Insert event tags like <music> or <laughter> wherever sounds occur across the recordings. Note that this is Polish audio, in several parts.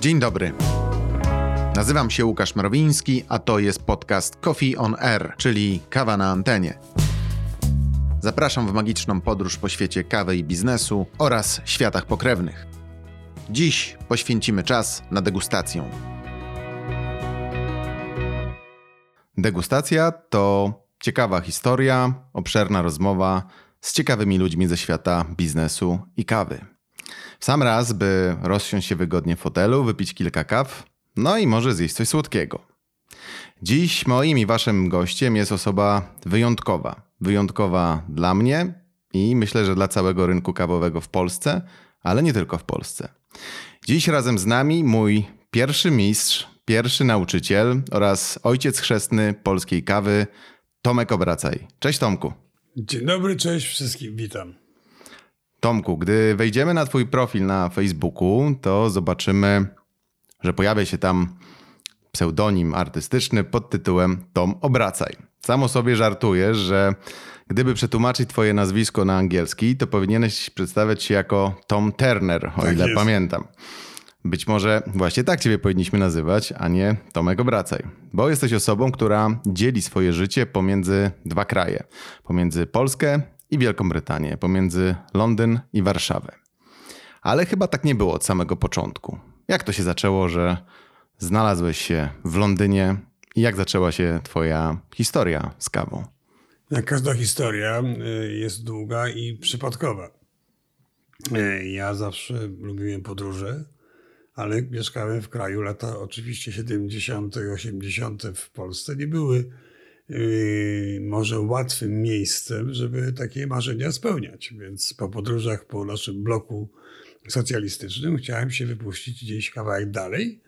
Dzień dobry. Nazywam się Łukasz Mrowiński, a to jest podcast Coffee on Air, czyli kawa na antenie. Zapraszam w magiczną podróż po świecie kawy i biznesu oraz światach pokrewnych. Dziś poświęcimy czas na degustację. Degustacja to ciekawa historia, obszerna rozmowa z ciekawymi ludźmi ze świata biznesu i kawy. Sam raz, by rozsiąść się wygodnie w fotelu, wypić kilka kaw, no i może zjeść coś słodkiego. Dziś moim i waszym gościem jest osoba wyjątkowa. Wyjątkowa dla mnie i myślę, że dla całego rynku kawowego w Polsce, ale nie tylko w Polsce. Dziś razem z nami mój pierwszy mistrz, pierwszy nauczyciel oraz ojciec chrzestny polskiej kawy, Tomek Obracaj. Cześć Tomku. Dzień dobry, cześć wszystkim, witam. Tomku, gdy wejdziemy na Twój profil na Facebooku, to zobaczymy, że pojawia się tam pseudonim artystyczny pod tytułem Tom Obracaj. Samo sobie żartujesz, że gdyby przetłumaczyć Twoje nazwisko na angielski, to powinieneś przedstawiać się jako Tom Turner, o tak ile jest. pamiętam. Być może właśnie tak Ciebie powinniśmy nazywać, a nie Tomek Obracaj. Bo jesteś osobą, która dzieli swoje życie pomiędzy dwa kraje. Pomiędzy Polskę i Wielką Brytanię, pomiędzy Londyn i Warszawę. Ale chyba tak nie było od samego początku. Jak to się zaczęło, że znalazłeś się w Londynie i jak zaczęła się Twoja historia z kawą? Jak każda historia y, jest długa i przypadkowa. Y, ja zawsze lubiłem podróże, ale mieszkałem w kraju. Lata oczywiście 70., 80. w Polsce nie były może łatwym miejscem, żeby takie marzenia spełniać. Więc po podróżach po naszym bloku socjalistycznym chciałem się wypuścić gdzieś kawałek dalej,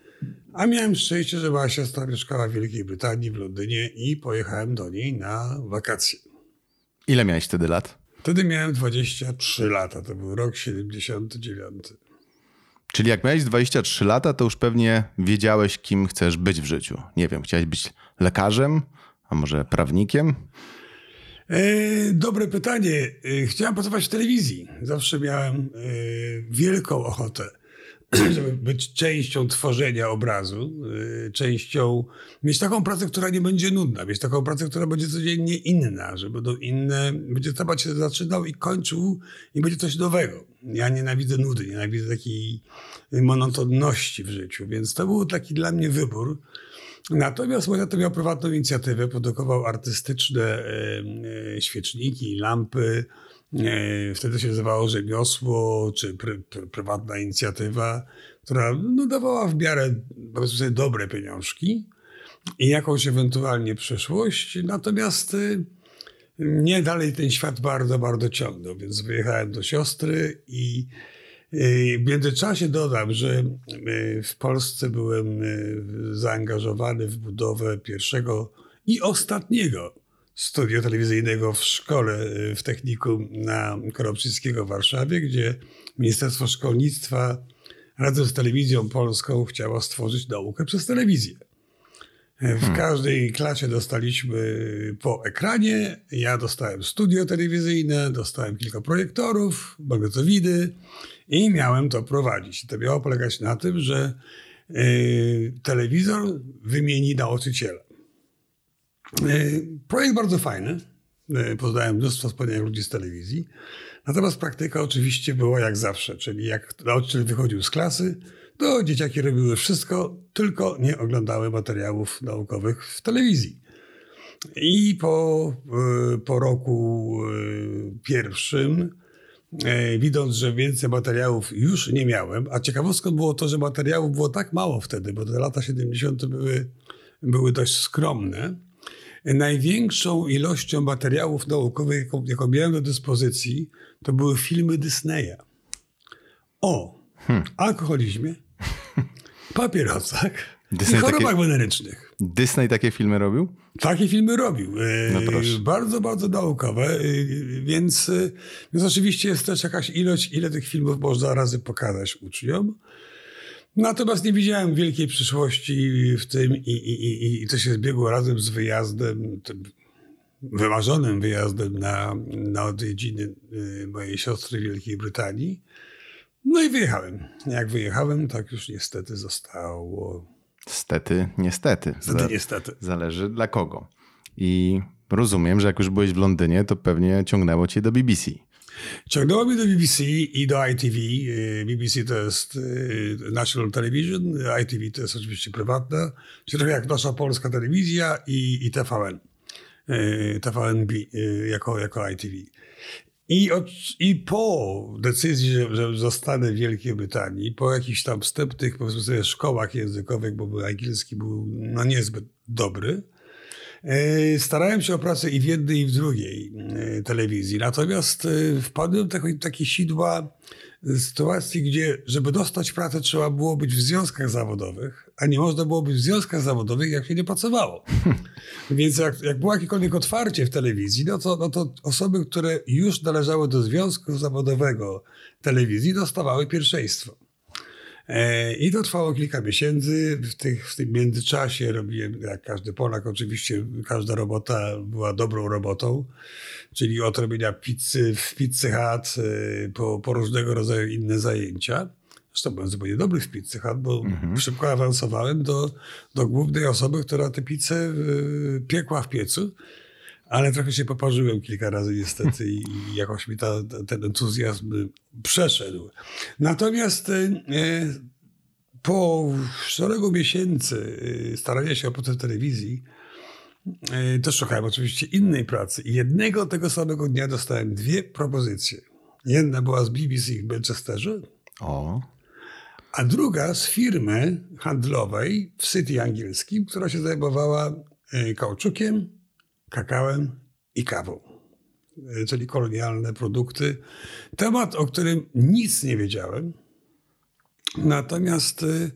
a miałem szczęście, że moja siostra mieszkała w Wielkiej Brytanii, w Londynie i pojechałem do niej na wakacje. Ile miałeś wtedy lat? Wtedy miałem 23 lata, to był rok 79. Czyli jak miałeś 23 lata, to już pewnie wiedziałeś, kim chcesz być w życiu. Nie wiem, chciałeś być lekarzem, a może prawnikiem? E, dobre pytanie. E, chciałem pracować w telewizji. Zawsze miałem e, wielką ochotę, <clears throat> żeby być częścią tworzenia obrazu, częścią, mieć taką pracę, która nie będzie nudna, mieć taką pracę, która będzie codziennie inna, że będą inne, będzie temat się zaczynał i kończył i będzie coś nowego. Ja nienawidzę nudy, nienawidzę takiej monotonności w życiu, więc to był taki dla mnie wybór Natomiast to miał prywatną inicjatywę, produkował artystyczne e, świeczniki, lampy. E, wtedy się nazywało rzemiosło, czy pry, pry, prywatna inicjatywa, która no, dawała w miarę powiedzmy sobie dobre pieniążki i jakąś ewentualnie przyszłość. Natomiast mnie dalej ten świat bardzo, bardzo ciągnął, więc wyjechałem do siostry i w międzyczasie dodam, że e, w Polsce byłem e, zaangażowany w budowę pierwszego i ostatniego studia telewizyjnego w szkole, w technikum na Koropczyckiego w Warszawie, gdzie Ministerstwo Szkolnictwa razem z Telewizją Polską chciało stworzyć naukę przez telewizję. W hmm. każdej klasie dostaliśmy po ekranie. Ja dostałem studio telewizyjne, dostałem kilka projektorów, magnetowidy i miałem to prowadzić. To miało polegać na tym, że y, telewizor wymieni nauczyciela. Y, projekt bardzo fajny. Y, poznałem mnóstwo wspaniałych ludzi z telewizji. Natomiast praktyka oczywiście była jak zawsze, czyli jak nauczyciel wychodził z klasy, to dzieciaki robiły wszystko, tylko nie oglądały materiałów naukowych w telewizji. I po, po roku pierwszym E, widząc, że więcej materiałów już nie miałem, a ciekawostką było to, że materiałów było tak mało wtedy, bo te lata 70. były, były dość skromne. Największą ilością materiałów naukowych, jaką, jaką miałem do dyspozycji, to były filmy Disneya. O hmm. alkoholizmie, papierosach Disney i chorobach takie... wenerycznych. Disney takie filmy robił? Takie filmy robił. E, no bardzo, bardzo naukowe, e, więc, e, więc oczywiście jest też jakaś ilość, ile tych filmów można razy pokazać uczniom. Natomiast nie widziałem wielkiej przyszłości w tym i, i, i, i to się zbiegło razem z wyjazdem, wymarzonym wyjazdem na, na odwiedziny mojej siostry w Wielkiej Brytanii. No i wyjechałem. Jak wyjechałem, tak już niestety zostało. Stety, niestety. Stety, niestety. Zależy dla kogo. I rozumiem, że jak już byłeś w Londynie, to pewnie ciągnęło cię do BBC. Ciągnęło mnie do BBC i do ITV. Y, BBC to jest y, National Television, ITV to jest oczywiście prywatna, czyli trochę jak nasza polska telewizja i, i TVN. Y, TVNB jako, jako ITV. I, od, I po decyzji, że, że zostanę w Wielkiej Brytanii, po jakichś tam wstępnych powiedzmy sobie, szkołach językowych, bo angielski był no, niezbyt dobry, E, starałem się o pracę i w jednej, i w drugiej e, telewizji. Natomiast e, wpadłem w takie, takie sidła sytuacji, gdzie żeby dostać pracę trzeba było być w związkach zawodowych, a nie można było być w związkach zawodowych, jak się nie pracowało. <laughs> Więc jak, jak było jakiekolwiek otwarcie w telewizji, no to, no to osoby, które już należały do związku zawodowego telewizji, dostawały pierwszeństwo. E, I to trwało kilka miesięcy. W, tych, w tym międzyczasie robiłem, jak każdy Polak, oczywiście każda robota była dobrą robotą, czyli od robienia pizzy w Pizzy Hut e, po, po różnego rodzaju inne zajęcia. Zresztą byłem zupełnie dobry w Pizzy Hut, bo mhm. szybko awansowałem do, do głównej osoby, która tę pizzę e, piekła w piecu. Ale trochę się poparzyłem kilka razy niestety i, i jakoś mi ta, ten entuzjazm przeszedł. Natomiast e, po szeregu miesięcy starania się o pracę telewizji, też szukałem oczywiście innej pracy. Jednego tego samego dnia dostałem dwie propozycje. Jedna była z BBC w Manchesterze, o. a druga z firmy handlowej w City Angielskim, która się zajmowała kauczukiem, kakałem i kawą, e, czyli kolonialne produkty. Temat, o którym nic nie wiedziałem, natomiast, e,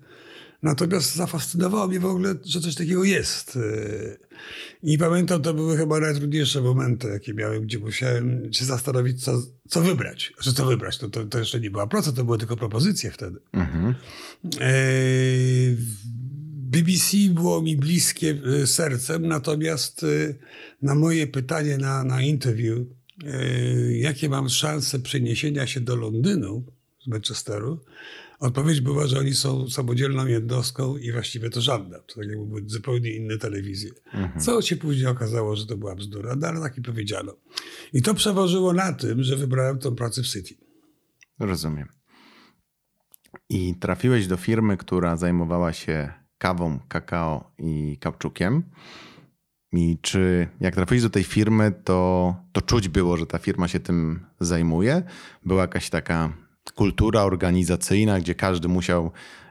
natomiast zafascynowało mnie w ogóle, że coś takiego jest. E, I pamiętam, to były chyba najtrudniejsze momenty, jakie miałem, gdzie musiałem się zastanowić, co, co wybrać. Że co wybrać, to, to, to jeszcze nie była praca, to były tylko propozycje wtedy. Mhm. E BBC było mi bliskie e, sercem, natomiast e, na moje pytanie na, na interview, jakie mam szanse przeniesienia się do Londynu z Manchesteru, odpowiedź była, że oni są samodzielną jednostką i właściwie to żadna. To tak jakby były zupełnie inne telewizje. Mhm. Co się później okazało, że to była bzdura, no ale tak mi powiedziano. I to przeważyło na tym, że wybrałem tą pracę w City. Rozumiem. I trafiłeś do firmy, która zajmowała się kawą, kakao i kapczukiem. I czy jak trafiłeś do tej firmy, to, to czuć było, że ta firma się tym zajmuje? Była jakaś taka kultura organizacyjna, gdzie każdy musiał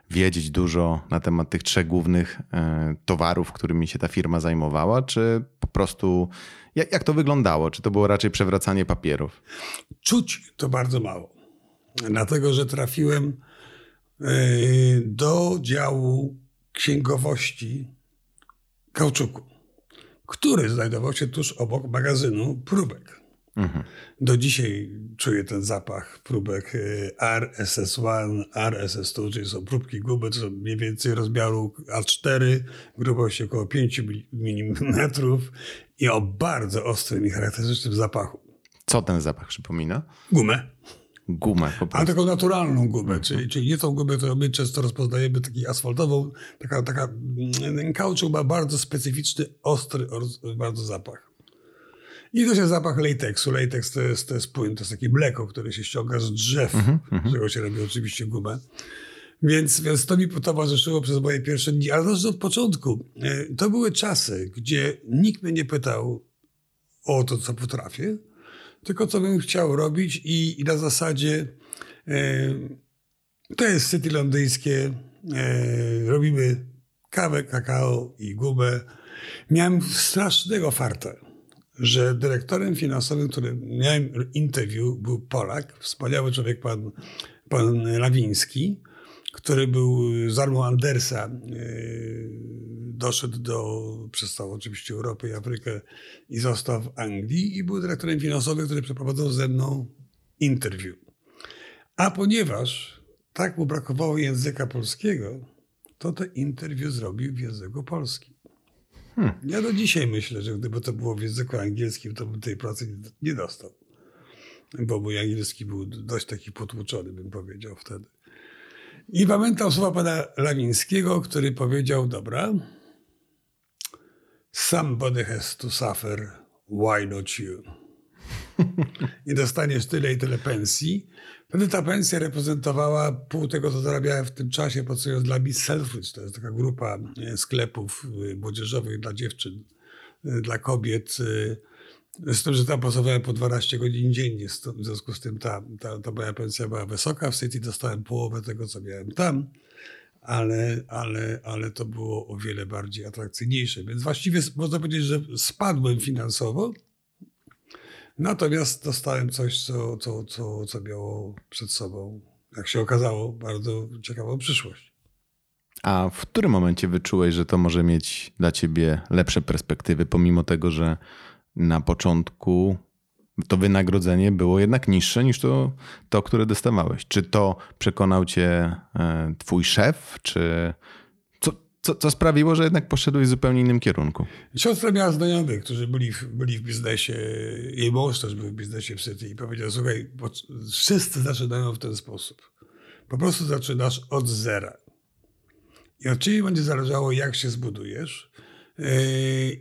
wiedzieć dużo na temat tych trzech głównych e, towarów, którymi się ta firma zajmowała, czy po prostu jak, jak to wyglądało? Czy to było raczej przewracanie papierów? Czuć to bardzo mało. Dlatego, że trafiłem e, do działu księgowości kauczuku, który znajdował się tuż obok magazynu próbek. Mhm. Do dzisiaj czuję ten zapach próbek y, RSS1, RSS2, czyli są próbki guby, to są mniej więcej rozmiaru A4, grubości około 5 mm i o bardzo ostrym i charakterystycznym zapachu. Co ten zapach przypomina? Gumę. Gumę po prostu. A taką naturalną gumę, czyli, czyli nie tą gumę, którą my często rozpoznajemy, taką asfaltową. Taka, taka, ten mm, kauczuk ma bardzo specyficzny, ostry, bardzo zapach. I to jest zapach lateksu. Lateks to jest, to jest płyn, to jest takie mleko, które się ściąga z drzew, mm -hmm. z którego się robi oczywiście gumę. Więc, więc to mi towarzyszyło przez moje pierwsze dni. Ale też od początku. E, to były czasy, gdzie nikt mnie nie pytał o to, co potrafię tylko co bym chciał robić i, i na zasadzie e, to jest City londyńskie, e, robimy kawę, kakao i gumę. Miałem strasznego farta, że dyrektorem finansowym, który miałem interview, był Polak, wspaniały człowiek, pan, pan Lawiński, który był z armą Andersa, e, doszedł do, przestał oczywiście Europę i Afrykę i został w Anglii i był dyrektorem finansowym, który przeprowadzał ze mną interview. A ponieważ tak mu brakowało języka polskiego, to to interview zrobił w języku polskim. Hmm. Ja do dzisiaj myślę, że gdyby to było w języku angielskim, to bym tej pracy nie dostał. bo mój angielski był dość taki potłuczony, bym powiedział wtedy. I pamiętam słowa pana Lawińskiego, który powiedział, dobra, somebody has to suffer, why not you? I dostaniesz tyle i tyle pensji. Wtedy ta pensja reprezentowała pół tego, co zarabiałem w tym czasie, pracując dla Miss Selfridge. To jest taka grupa sklepów y, młodzieżowych dla dziewczyn, y, dla kobiet. Z tym, że tam pracowałem po 12 godzin dziennie, w związku z tym ta, ta, ta moja pensja była wysoka. W City dostałem połowę tego, co miałem tam, ale, ale, ale to było o wiele bardziej atrakcyjniejsze. Więc właściwie można powiedzieć, że spadłem finansowo, natomiast dostałem coś, co, co, co, co miało przed sobą, jak się okazało, bardzo ciekawą przyszłość. A w którym momencie wyczułeś, że to może mieć dla ciebie lepsze perspektywy, pomimo tego, że na początku to wynagrodzenie było jednak niższe niż to, to które dostawałeś. Czy to przekonał cię e, twój szef, czy co, co, co sprawiło, że jednak poszedłeś w zupełnie innym kierunku? Siostra miała znajomych, którzy byli w, byli w biznesie, jej mąż też był w biznesie w City i powiedział, słuchaj, wszyscy zaczynają w ten sposób. Po prostu zaczynasz od zera. I od ciebie będzie zależało, jak się zbudujesz,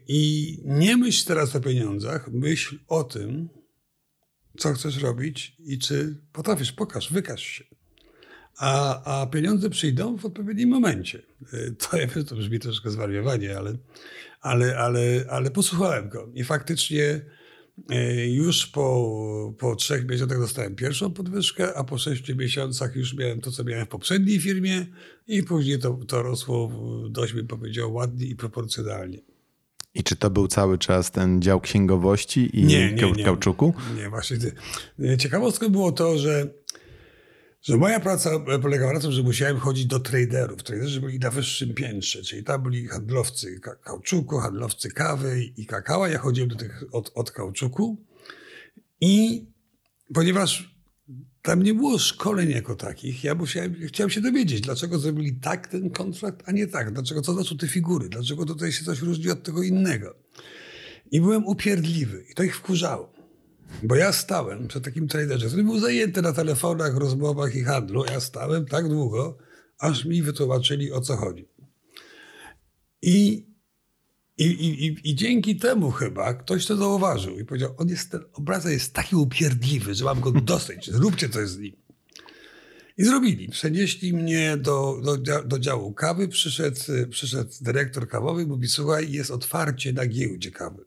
I nie myśl teraz o pieniądzach, myśl o tym, co chcesz robić i czy potrafisz, pokaż, wykaż się. A, a pieniądze przyjdą w odpowiednim momencie. Yy, to ja wiem, to brzmi troszkę zwariowanie, ale, ale, ale, ale posłuchałem go. I faktycznie yy, już po, po trzech miesiącach dostałem pierwszą podwyżkę, a po sześciu miesiącach już miałem to, co miałem w poprzedniej firmie i później to, to rosło dość, bym powiedział, ładnie i proporcjonalnie. I czy to był cały czas ten dział księgowości i nie, nie, nie. kauczuku? Nie, właśnie. Ciekawostką było to, że, że moja praca polegała na tym, że musiałem chodzić do traderów. Traderzy byli na wyższym piętrze, czyli tam byli handlowcy kauczuku, handlowcy kawy i kakała. Ja chodziłem do tych od, od kauczuku i ponieważ tam nie było szkoleń jako takich. Ja musiałem, chciałem się dowiedzieć, dlaczego zrobili tak ten kontrakt, a nie tak. Dlaczego, co znaczą te figury? Dlaczego tutaj się coś różni od tego innego? I byłem upierdliwy. I to ich wkurzało. Bo ja stałem przed takim traderze, który był zajęty na telefonach, rozmowach i handlu. Ja stałem tak długo, aż mi wytłumaczyli, o co chodzi. I i, i, I, dzięki temu chyba ktoś to zauważył i powiedział, on jest, ten obrazek jest taki upierdliwy, że mam go <laughs> dosyć, zróbcie coś z nim. I zrobili. Przenieśli mnie do, do, do działu kawy, przyszedł, przyszedł dyrektor kawowy i mówi, słuchaj, jest otwarcie na giełdzie kawy.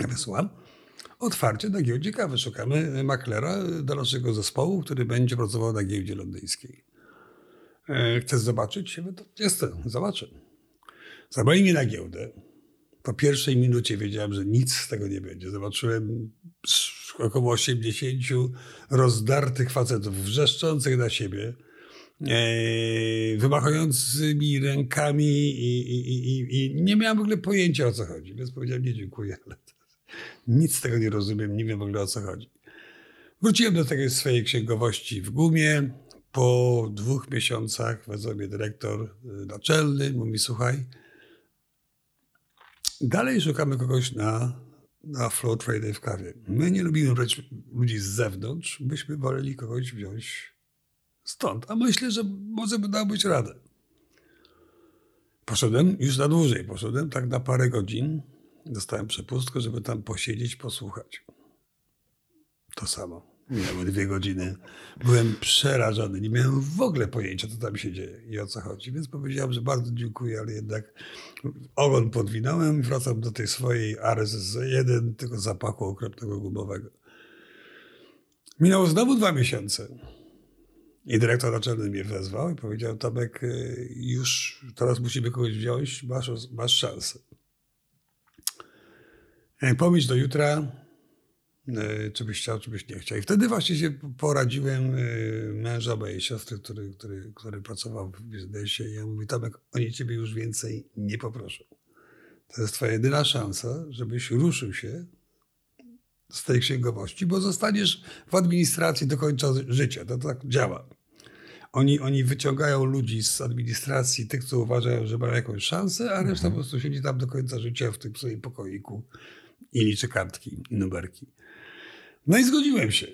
Ja wysłałem. Otwarcie na giełdzie kawy. Szukamy maklera do naszego zespołu, który będzie pracował na giełdzie londyńskiej. E, chcesz zobaczyć? Jestem, zobaczę. Zabrali mnie na giełdę. Po pierwszej minucie wiedziałem, że nic z tego nie będzie. Zobaczyłem około 80 rozdartych facetów, wrzeszczących na siebie, e, wymachającymi rękami i, i, i, i, nie miałem w ogóle pojęcia o co chodzi. Więc powiedziałem, nie dziękuję, ale nic z tego nie rozumiem, nie wiem w ogóle o co chodzi. Wróciłem do tej swojej księgowości w gumie. Po dwóch miesiącach wezwał mnie dyrektor y, naczelny, mówi, słuchaj, Dalej szukamy kogoś na, na flow trade w kawie. My nie lubimy brać ludzi z zewnątrz, byśmy woleli kogoś wziąć stąd. A myślę, że może by dało być radę. Poszedłem już na dłużej. Poszedłem tak na parę godzin. Dostałem przepustkę, żeby tam posiedzieć, posłuchać. To samo. Minęły dwie godziny. Byłem przerażony. Nie miałem w ogóle pojęcia, co tam się dzieje i o co chodzi. Więc powiedziałem, że bardzo dziękuję, ale jednak ogon podwinąłem i wracam do tej swojej Ares 1 tego zapachu okropnego gumowego. Minęło znowu dwa miesiące. I dyrektor naczelny mnie wezwał i powiedział, Tomek, y, już teraz musimy kogoś wziąć, masz, masz szansę. Pomyśl do jutra, E, czy byś chciał, czy byś nie chciał. I wtedy właśnie się poradziłem e, męża mojej siostry, który, który, który pracował w biznesie i ja mówię, Tomek, oni ciebie już więcej nie poproszą. To jest twoja jedyna szansa, żebyś ruszył się z tej księgowości, bo zostaniesz w administracji do końca życia. To tak działa. Oni, oni wyciągają ludzi z administracji, tych, co uważają, że mają jakąś szansę, a reszta mhm. po prostu siedzi tam do końca życia w tym swoim pokoiku i liczy kartki i numerki. No i zgodziłem się.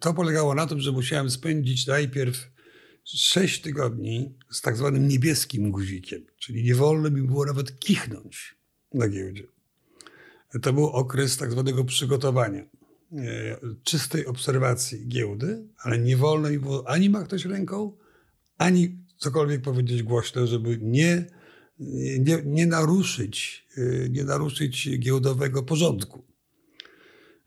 To polegało na tym, że musiałem spędzić najpierw 6 tygodni z tak zwanym niebieskim guzikiem, czyli nie wolno mi było nawet kichnąć na giełdzie. To był okres tak zwanego przygotowania, czystej obserwacji giełdy, ale nie wolno mi było ani machnąć ręką, ani cokolwiek powiedzieć głośno, żeby nie, nie, nie, naruszyć, nie naruszyć giełdowego porządku.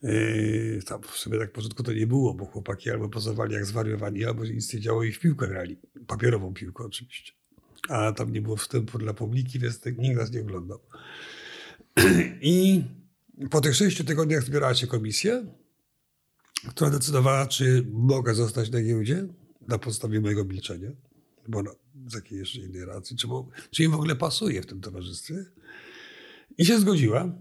Yy, tam w sobie tak porządku to nie było, bo chłopaki albo pozowali jak zwariowani, albo nic nie działo i w piłkę grali. Papierową piłkę oczywiście. A tam nie było wstępu dla publiki, więc nikt nas nie oglądał. <clears throat> I po tych sześciu tygodniach zbierała się komisja, która decydowała, czy mogę zostać na giełdzie na podstawie mojego milczenia, bo z jakiej jeszcze innej racji, czy, czy im w ogóle pasuje w tym towarzystwie. I się zgodziła.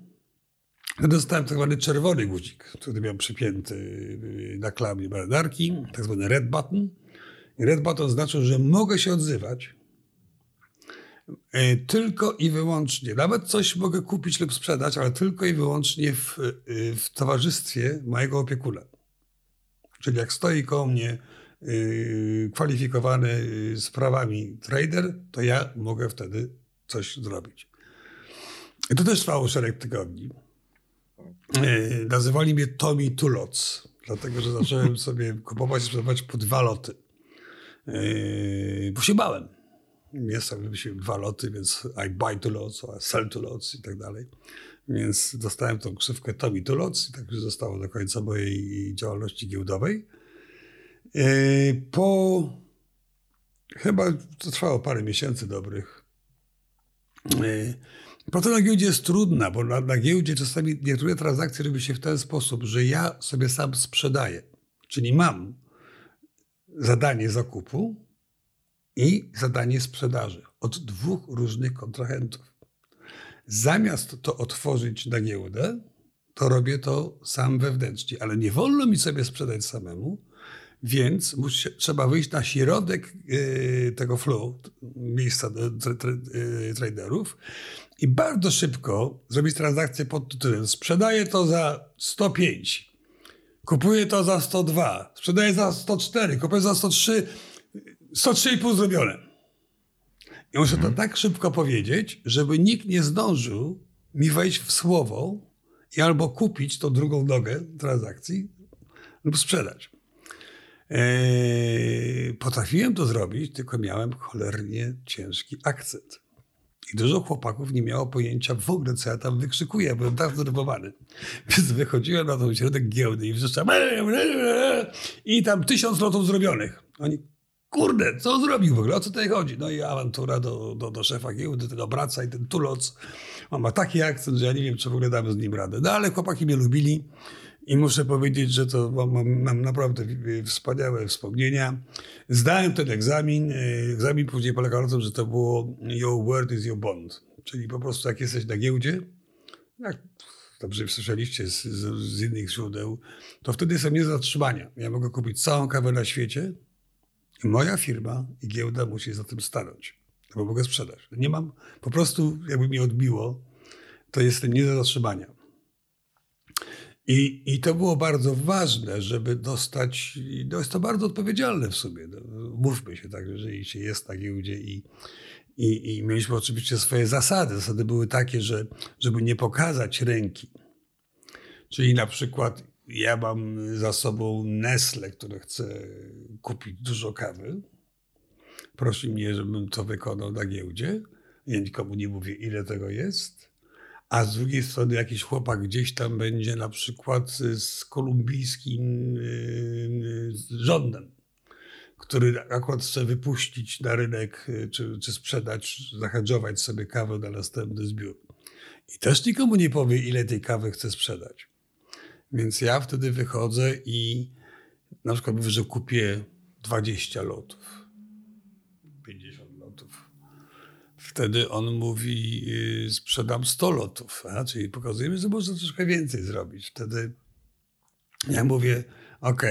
Dostałem tak zwany czerwony guzik, który miał przypięty y, na klamie marynarki, tak zwany red button. Red button znaczy, że mogę się odzywać y, tylko i wyłącznie, nawet coś mogę kupić lub sprzedać, ale tylko i wyłącznie w, y, w towarzystwie mojego opiekuna. Czyli jak stoi koło mnie kwalifikowany sprawami trader, to ja mogę wtedy coś zrobić. I to też trwało szereg tygodni. E, nazywali mnie Tommy Tuloc, dlatego że zacząłem <laughs> sobie kupować i sprzedawać po dwa loty. Bo się bałem. Jest się dwa loty, więc I buy to lots, I sell to lots i tak dalej. Więc dostałem tą ksywkę Tommy to lots i tak już zostało do końca mojej działalności giełdowej. E, po chyba to trwało parę miesięcy dobrych. Praca na giełdzie jest trudna, bo na, na giełdzie czasami niektóre transakcje robi się w ten sposób, że ja sobie sam sprzedaję. Czyli mam zadanie zakupu i zadanie sprzedaży od dwóch różnych kontrahentów. Zamiast to otworzyć na giełdę, to robię to sam wewnętrznie, ale nie wolno mi sobie sprzedać samemu, więc musi, trzeba wyjść na środek y, tego flow, miejsca y, traderów i bardzo szybko zrobić transakcję pod tytułem sprzedaję to za 105, kupuję to za 102, sprzedaję za 104, kupuję za 103, 103,5 zrobione. I muszę to tak szybko powiedzieć, żeby nikt nie zdążył mi wejść w słowo i albo kupić tą drugą nogę transakcji lub sprzedać. Eee, potrafiłem to zrobić, tylko miałem cholernie ciężki akcent. I dużo chłopaków nie miało pojęcia w ogóle, co ja tam wykrzykuję. Byłem tak zdenerwowany. <laughs> Więc wychodziłem na tą środek giełdy i wrzeszczałem i tam tysiąc lotów zrobionych. Oni, kurde, co zrobił w ogóle? O co tutaj chodzi? No i awantura do, do, do szefa giełdy, ten obraca i ten tuloc. On ma taki akcent, że ja nie wiem, czy w ogóle damy z nim radę. No ale chłopaki mnie lubili. I muszę powiedzieć, że to mam, mam, naprawdę wspaniałe wspomnienia. Zdałem ten egzamin. Egzamin później polegał na tym, że to było your word is your bond. Czyli po prostu jak jesteś na giełdzie, jak dobrze słyszeliście z, z, z innych źródeł, to wtedy są nie zatrzymania. Ja mogę kupić całą kawę na świecie i moja firma i giełda musi za tym stanąć, bo mogę sprzedać. Nie mam, po prostu jakby mi odbiło, to jestem nie do zatrzymania. I, I to było bardzo ważne, żeby dostać, no jest to bardzo odpowiedzialne w sobie. No, mówmy się tak, jeżeli się jest na giełdzie i, i, i mieliśmy oczywiście swoje zasady. Zasady były takie, że żeby nie pokazać ręki, czyli na przykład ja mam za sobą Nestle, które chce kupić dużo kawy. Prosi mnie, żebym to wykonał na giełdzie. Ja nikomu nie mówię, ile tego jest a z drugiej strony jakiś chłopak gdzieś tam będzie na przykład z kolumbijskim yy, rządem, który akurat chce wypuścić na rynek yy, czy, czy sprzedać, zahedżować sobie kawę na następny zbiór. I też nikomu nie powie, ile tej kawy chce sprzedać. Więc ja wtedy wychodzę i na przykład mówię, że kupię 20 lotów Wtedy on mówi, y, sprzedam 100 lotów, a? czyli pokazujemy, że można troszkę więcej zrobić. Wtedy ja mówię, ok,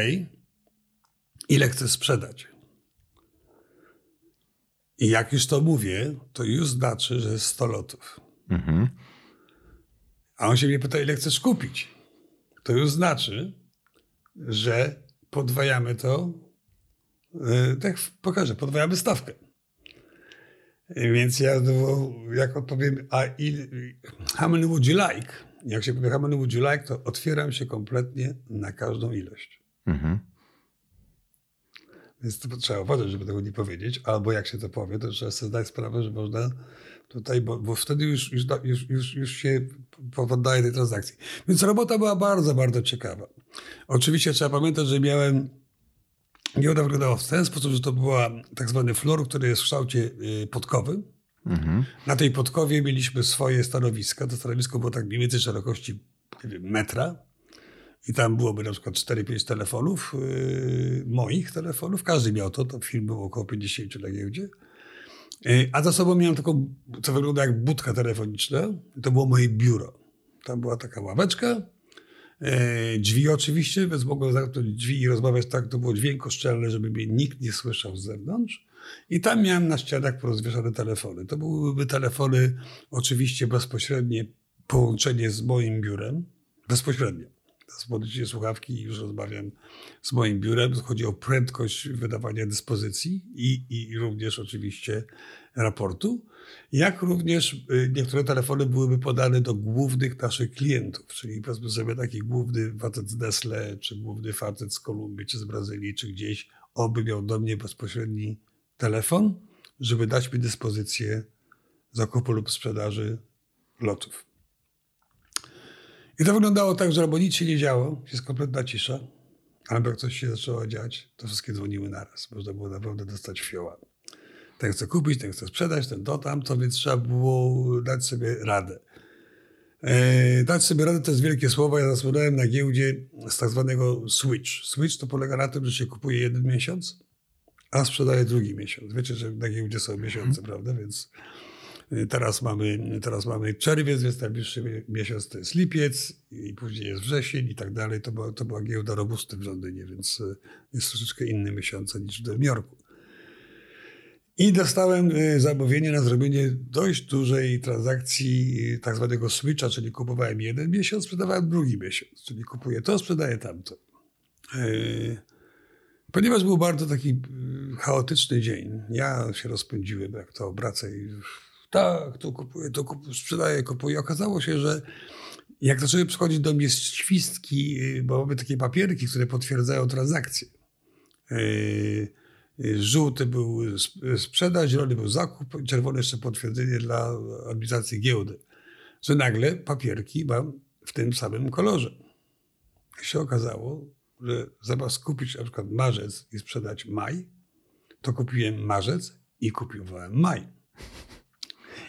ile chcę sprzedać? I jak już to mówię, to już znaczy, że jest 100 lotów. Mhm. A on się mnie pyta, ile chcesz kupić? to już znaczy, że podwajamy to, yy, tak pokażę, podwajamy stawkę. Więc ja jak odpowiem, a il, how many would you like? Jak się powie how many would you like, to otwieram się kompletnie na każdą ilość. Mhm. Więc to trzeba uważać, żeby tego nie powiedzieć, albo jak się to powie, to trzeba sobie zdać sprawę, że można tutaj, bo, bo wtedy już, już, już, już, już się poddaje tej transakcji. Więc robota była bardzo, bardzo ciekawa. Oczywiście trzeba pamiętać, że miałem Giełda wyglądała w ten sposób, że to była tak zwany flor, który jest w kształcie y, podkowy. Mhm. Na tej podkowie mieliśmy swoje stanowiska. To stanowisko było tak mniej więcej szerokości wiem, metra. I tam byłoby na przykład 4-5 telefonów, yy, moich telefonów. Każdy miał to, to film był około 50 na giełdzie. Yy, a za sobą miałem taką, co wygląda jak budka telefoniczna. To było moje biuro. Tam była taka ławeczka, drzwi oczywiście, więc mogłem zamknąć drzwi i rozmawiać tak, to było dźwiękoszczelne, żeby mnie nikt nie słyszał z zewnątrz. I tam miałem na ścianach porozwieszane telefony. To byłyby telefony oczywiście bezpośrednie połączenie z moim biurem. Bezpośrednio. Podejście słuchawki i już rozmawiam z moim biurem. Chodzi o prędkość wydawania dyspozycji i, i również oczywiście raportu jak również y, niektóre telefony byłyby podane do głównych naszych klientów, czyli powiedzmy sobie taki główny facet z Nestle, czy główny facet z Kolumbii, czy z Brazylii, czy gdzieś, oby miał do mnie bezpośredni telefon, żeby dać mi dyspozycję zakupu lub sprzedaży lotów. I to wyglądało tak, że albo nic się nie działo, jest kompletna cisza, albo jak coś się zaczęło dziać, to wszystkie dzwoniły naraz. Można było naprawdę dostać fioła ten chce kupić, ten chce sprzedać, ten to, tamto, więc trzeba było dać sobie radę. E, dać sobie radę to jest wielkie słowo. Ja zasłynąłem na giełdzie z tak zwanego switch. Switch to polega na tym, że się kupuje jeden miesiąc, a sprzedaje drugi miesiąc. Wiecie, że na giełdzie są miesiące, hmm. prawda? Więc e, teraz mamy, teraz mamy czerwiec, więc najbliższy miesiąc to jest lipiec i później jest wrzesień i tak dalej. To była, to była giełda robusty w Londynie, więc e, jest troszeczkę inny miesiące niż w Nowym Jorku. I dostałem y, zamówienie na zrobienie dość dużej transakcji y, tak zwanego switcha, czyli kupowałem jeden miesiąc, sprzedawałem drugi miesiąc, czyli kupuję to, sprzedaję tamto. Y, ponieważ był bardzo taki chaotyczny dzień, ja się rozpędziłem, jak to obracę i tak, to kupuję, to kupuję, sprzedaję, kupuję. Okazało się, że jak zaczęły przychodzić do mnie świstki, bo mamy takie papierki, które potwierdzają transakcje. Żółty był sprzedaż, zielony był zakup, czerwony jeszcze potwierdzenie dla administracji giełdy. Że nagle papierki mam w tym samym kolorze. I się okazało, że zamiast kupić na przykład marzec i sprzedać maj, to kupiłem marzec i kupowałem maj.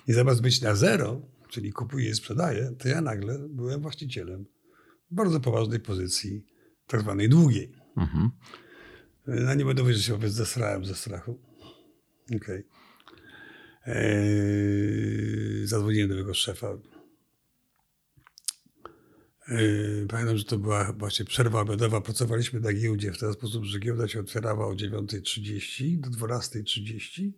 I zamiast być na zero, czyli kupuję i sprzedaję, to ja nagle byłem właścicielem bardzo poważnej pozycji, tak zwanej długiej. Mhm. No nie będę powiedzieć, że się wobec zesrałem ze strachu. Okej. Okay. Eee, zadzwoniłem do jego szefa. Eee, pamiętam, że to była właśnie przerwa obiadowa. Pracowaliśmy na giełdzie w ten sposób, że giełda się otwierała o 9.30 do 12.30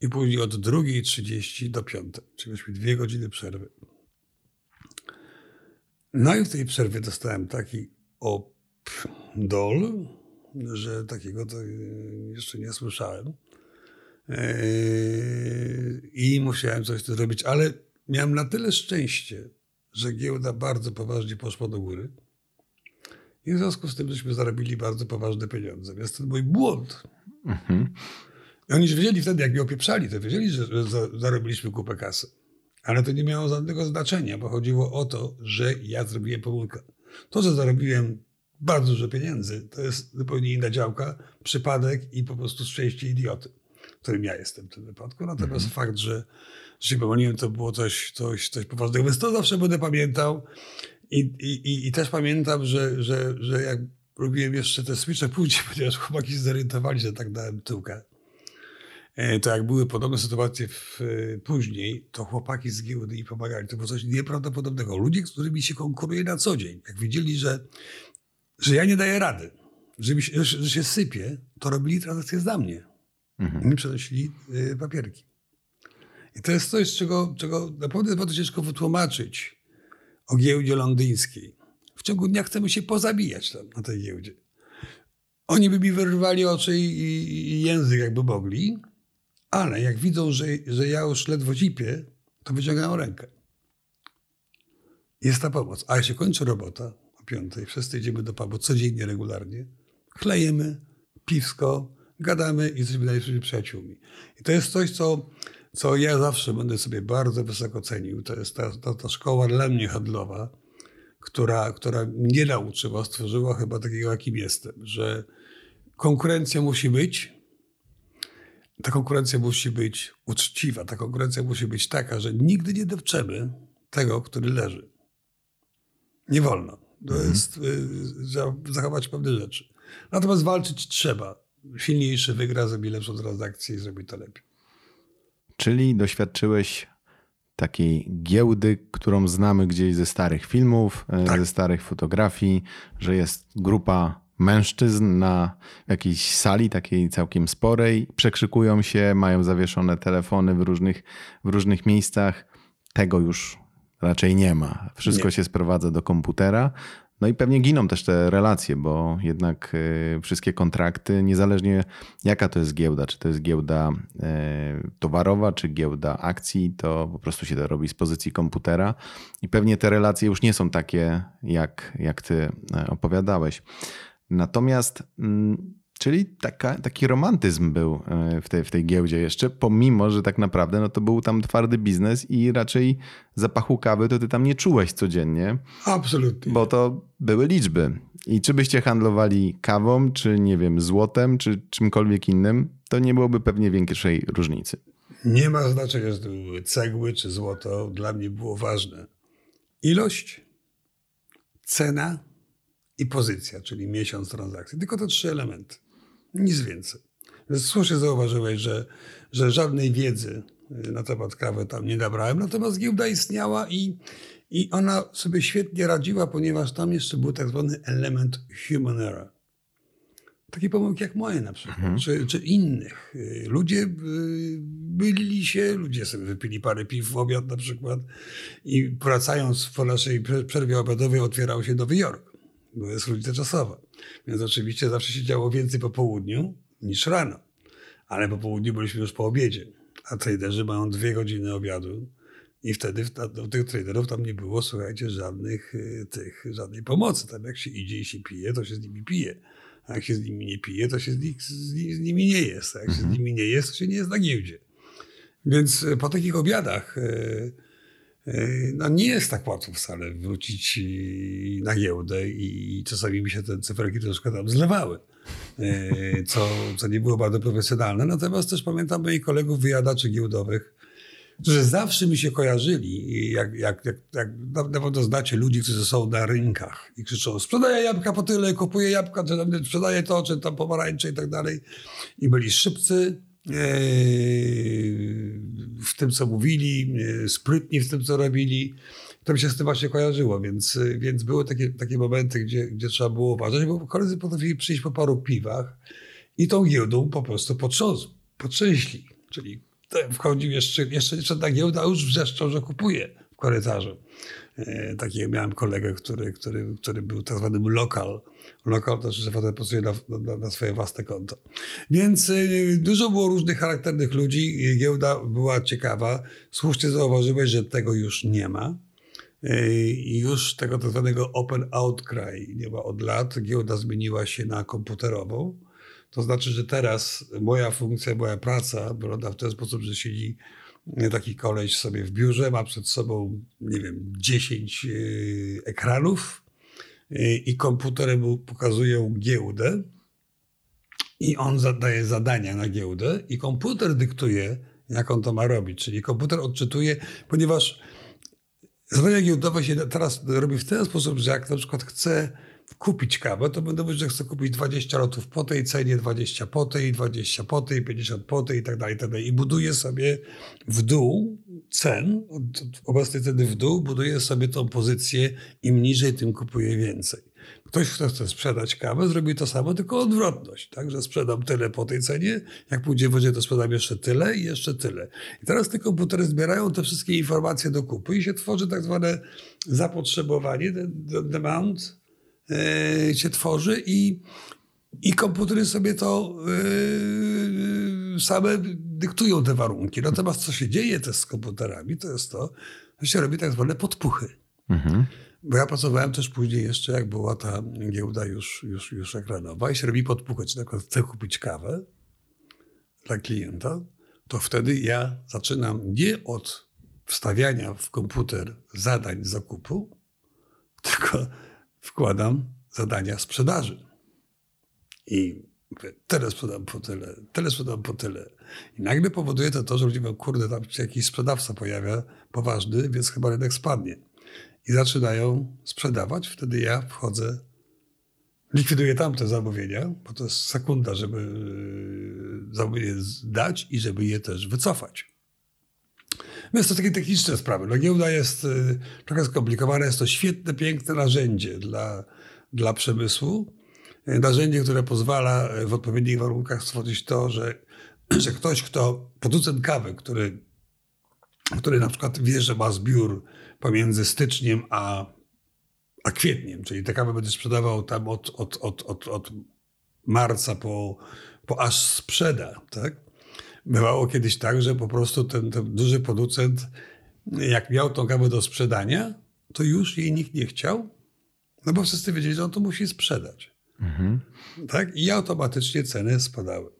i później od 2.30 do 5. Czyli mieliśmy dwie godziny przerwy. No i w tej przerwie dostałem taki opdol, że takiego to jeszcze nie słyszałem. Yy, I musiałem coś tu zrobić, ale miałem na tyle szczęście, że giełda bardzo poważnie poszła do góry. I w związku z tym, żeśmy zarobili bardzo poważne pieniądze. Więc to mój błąd. Mhm. I oni wiedzieli wtedy, jak mnie opieprzali, to wiedzieli, że, zarobiliśmy kupę kasy. Ale to nie miało żadnego znaczenia, bo chodziło o to, że ja zrobiłem pomyłkę. To, że zarobiłem bardzo dużo pieniędzy. To jest zupełnie inna działka, przypadek i po prostu szczęście idioty, którym ja jestem w tym wypadku. Natomiast mm -hmm. fakt, że, że się pomyliłem, to było coś, coś, coś poważnego. Więc to zawsze będę pamiętał. I, i, i też pamiętam, że, że, że jak robiłem jeszcze te switche później, <laughs> ponieważ chłopaki się zorientowali, że tak dałem tyłkę. E, to jak były podobne sytuacje w, e, później, to chłopaki z giełdy mi pomagali. To było coś nieprawdopodobnego. Ludzie, z którymi się konkuruje na co dzień. Jak widzieli, że że ja nie daję rady, że, mi się, że się sypie, to robili transakcje za mnie. Mhm. Mi przenosili y, papierki. I to jest coś, czego, czego naprawdę jest bardzo ciężko wytłumaczyć o giełdzie londyńskiej. w ciągu dnia chcemy się pozabijać tam na tej giełdzie. Oni by mi wyrwali oczy i, i język jakby mogli, ale jak widzą, że, że ja już ledwo zipię, to wyciągają rękę. Jest ta pomoc. A jak się kończy robota piątej, wszyscy idziemy do pubu codziennie, regularnie, chlejemy, piwsko, gadamy i jesteśmy najlepszymi przyjaciółmi. I to jest coś, co, co ja zawsze będę sobie bardzo wysoko cenił. To jest ta, ta, ta szkoła dla mnie handlowa, która, która mnie nauczyła, stworzyła chyba takiego, jakim jestem, że konkurencja musi być, ta konkurencja musi być uczciwa, ta konkurencja musi być taka, że nigdy nie depczemy tego, który leży. Nie wolno. To mhm. jest, y, zachować pewne rzeczy. Natomiast walczyć trzeba. Silniejszy wygra, zrobi lepszą transakcję i zrobi to lepiej. Czyli doświadczyłeś takiej giełdy, którą znamy gdzieś ze starych filmów, e, tak. ze starych fotografii, że jest grupa mężczyzn na jakiejś sali takiej całkiem sporej, przekrzykują się, mają zawieszone telefony w różnych, w różnych miejscach. Tego już raczej nie ma. Wszystko nie. się sprowadza do komputera. No i pewnie giną też te relacje, bo jednak y, wszystkie kontrakty, niezależnie jaka to jest giełda, czy to jest giełda y, towarowa, czy giełda akcji, to po prostu się to robi z pozycji komputera i pewnie te relacje już nie są takie, jak, jak ty e, opowiadałeś. Natomiast mm, Czyli taka, taki romantyzm był e, w tej, w tej giełdzie jeszcze, pomimo, że tak naprawdę no to był tam twardy biznes i raczej zapachu kawy to ty tam nie czułeś codziennie. Absolutnie. Bo to były liczby. I czy byście handlowali kawą, czy nie wiem, złotem, czy czymkolwiek innym, to nie byłoby pewnie większej różnicy. Nie ma znaczenia, że to były cegły czy złoto. Dla mnie było ważne ilość, cena i pozycja, czyli miesiąc transakcji. Tylko te trzy elementy. Nic więcej. Więc słusznie zauważyłeś, że, że żadnej wiedzy y, na temat kawy tam nie nabrałem, natomiast giełda istniała i, i ona sobie świetnie radziła, ponieważ tam jeszcze był tak zwany element human error. Takie pomyłki jak moje na przykład, mhm. czy, czy innych. Y, ludzie y, bylili się, ludzie sobie wypili parę piw w obiad na przykład i wracając po naszej przerwie obiadowej otwierał się Nowy Jork, bo jest różnica czasowa. Więc oczywiście zawsze się działo więcej po południu niż rano. Ale po południu byliśmy już po obiedzie. A traderzy mają dwie godziny obiadu i wtedy do tych traderów tam nie było, słuchajcie, żadnych y, tych, żadnej pomocy. Tam jak się idzie i się pije, to się z nimi pije. A jak się z nimi nie pije, to się z, nich, z, nimi nie jest. A jak się z mhm. nimi nie jest, to się nie jest na giełdzie. Więc y, po takich obiadach y, no nie jest tak łatwo wcale wrócić na giełdę i czasami mi się te cyferki troszkę tam zlewały, e, co, co nie było bardzo profesjonalne. Natomiast też pamiętam moich kolegów wyjadaczy giełdowych, którzy zawsze mi się kojarzyli, jak, jak, jak, jak na pewno znacie ludzi, którzy są na rynkach i krzyczą sprzedaję jabłka po tyle, kupuję jabłka, czy tam sprzedaję to, czy tam pomarańcze i tak dalej. I byli szybcy, w tym, co mówili, sprytni w tym, co robili. To mi się z tym właśnie kojarzyło, więc, więc były takie, takie momenty, gdzie, gdzie trzeba było uważać, bo koledzy potrafili przyjść po paru piwach i tą giełdą po prostu potrząsł. Czyli wchodził jeszcze, jeszcze, jeszcze na giełdę, a już wrzeszczał, że kupuje w korytarzu. E, takiego miałem kolegę, który, który, który był tak zwanym lokal. Lokal to, że potem pracuje na, na, na, swoje własne konto. Więc y, dużo było różnych charakternych ludzi. Giełda była ciekawa. Słusznie zauważyłeś, że tego już nie ma. Y, już tego tak zwanego open outcry nie ma od lat. Giełda zmieniła się na komputerową. To znaczy, że teraz moja funkcja, moja praca wygląda w ten sposób, że siedzi taki koleś sobie w biurze, ma przed sobą, nie wiem, 10 y, ekranów y, i komputery mu pokazują giełdę i on zadaje zadania na giełdę i komputer dyktuje, jak on to ma robić. Czyli komputer odczytuje, ponieważ zadania giełdowe się teraz robi w ten sposób, że jak na przykład chce kupić kawę, to będę mówić, że chcę kupić 20 lotów po tej cenie, 20 po tej, 20 po tej, 50 po tej i tak dalej, i tak dalej. I buduję sobie w dół cen, od obecnej ceny w dół, buduję sobie tą pozycję, im niżej, tym kupuję więcej. Ktoś, kto chce sprzedać kawę, zrobi to samo, tylko odwrotność. Tak? Że sprzedam tyle po tej cenie, jak pójdzie wodzie, to sprzedam jeszcze tyle i jeszcze tyle. I teraz te komputery zbierają te wszystkie informacje do kupy i się tworzy tak zwane zapotrzebowanie, demand yy, się tworzy i, i komputery sobie to yy, same dyktują te warunki. Natomiast co się dzieje też z komputerami, to jest to, że się robi tak zwane podpuchy. Mhm. Bo ja pracowałem też później jeszcze, jak była ta giełda już, już, już ekranowa i się robi podpuchać. Czy na przykład chcę kupić kawę dla klienta, to wtedy ja zaczynam nie od wstawiania w komputer zadań zakupu, <laughs> tylko wkładam zadania sprzedaży. I tyle sprzedam po tyle, tyle sprzedam po tyle. I nagle powoduje to to, że ludzie mówią, kurde, tam się jakiś sprzedawca pojawia poważny, więc chyba rynek spadnie i zaczynają sprzedawać. Wtedy ja wchodzę, likwiduję tamte zamówienia, bo to jest sekunda, żeby e, zamówienie dać i żeby je też wycofać. Więc to takie techniczne sprawy. No giełda jest e, trochę skomplikowana, jest to świetne, piękne narzędzie dla, dla przemysłu. E, narzędzie, które pozwala w odpowiednich warunkach stworzyć to, że, <clears throat> że ktoś, kto, producent kawy, który, który na przykład wie, że ma zbiór pomiędzy styczniem a, a kwietniem, czyli te kawy będę sprzedawał tam od, od, od, od, od marca po, po aż sprzeda, tak? Bywało kiedyś tak, że po prostu ten, ten duży producent, jak miał tą kawę do sprzedania, to już jej nikt nie chciał, no bo wszyscy wiedzieli, że on to musi sprzedać. Mhm. Tak? I automatycznie ceny spadały.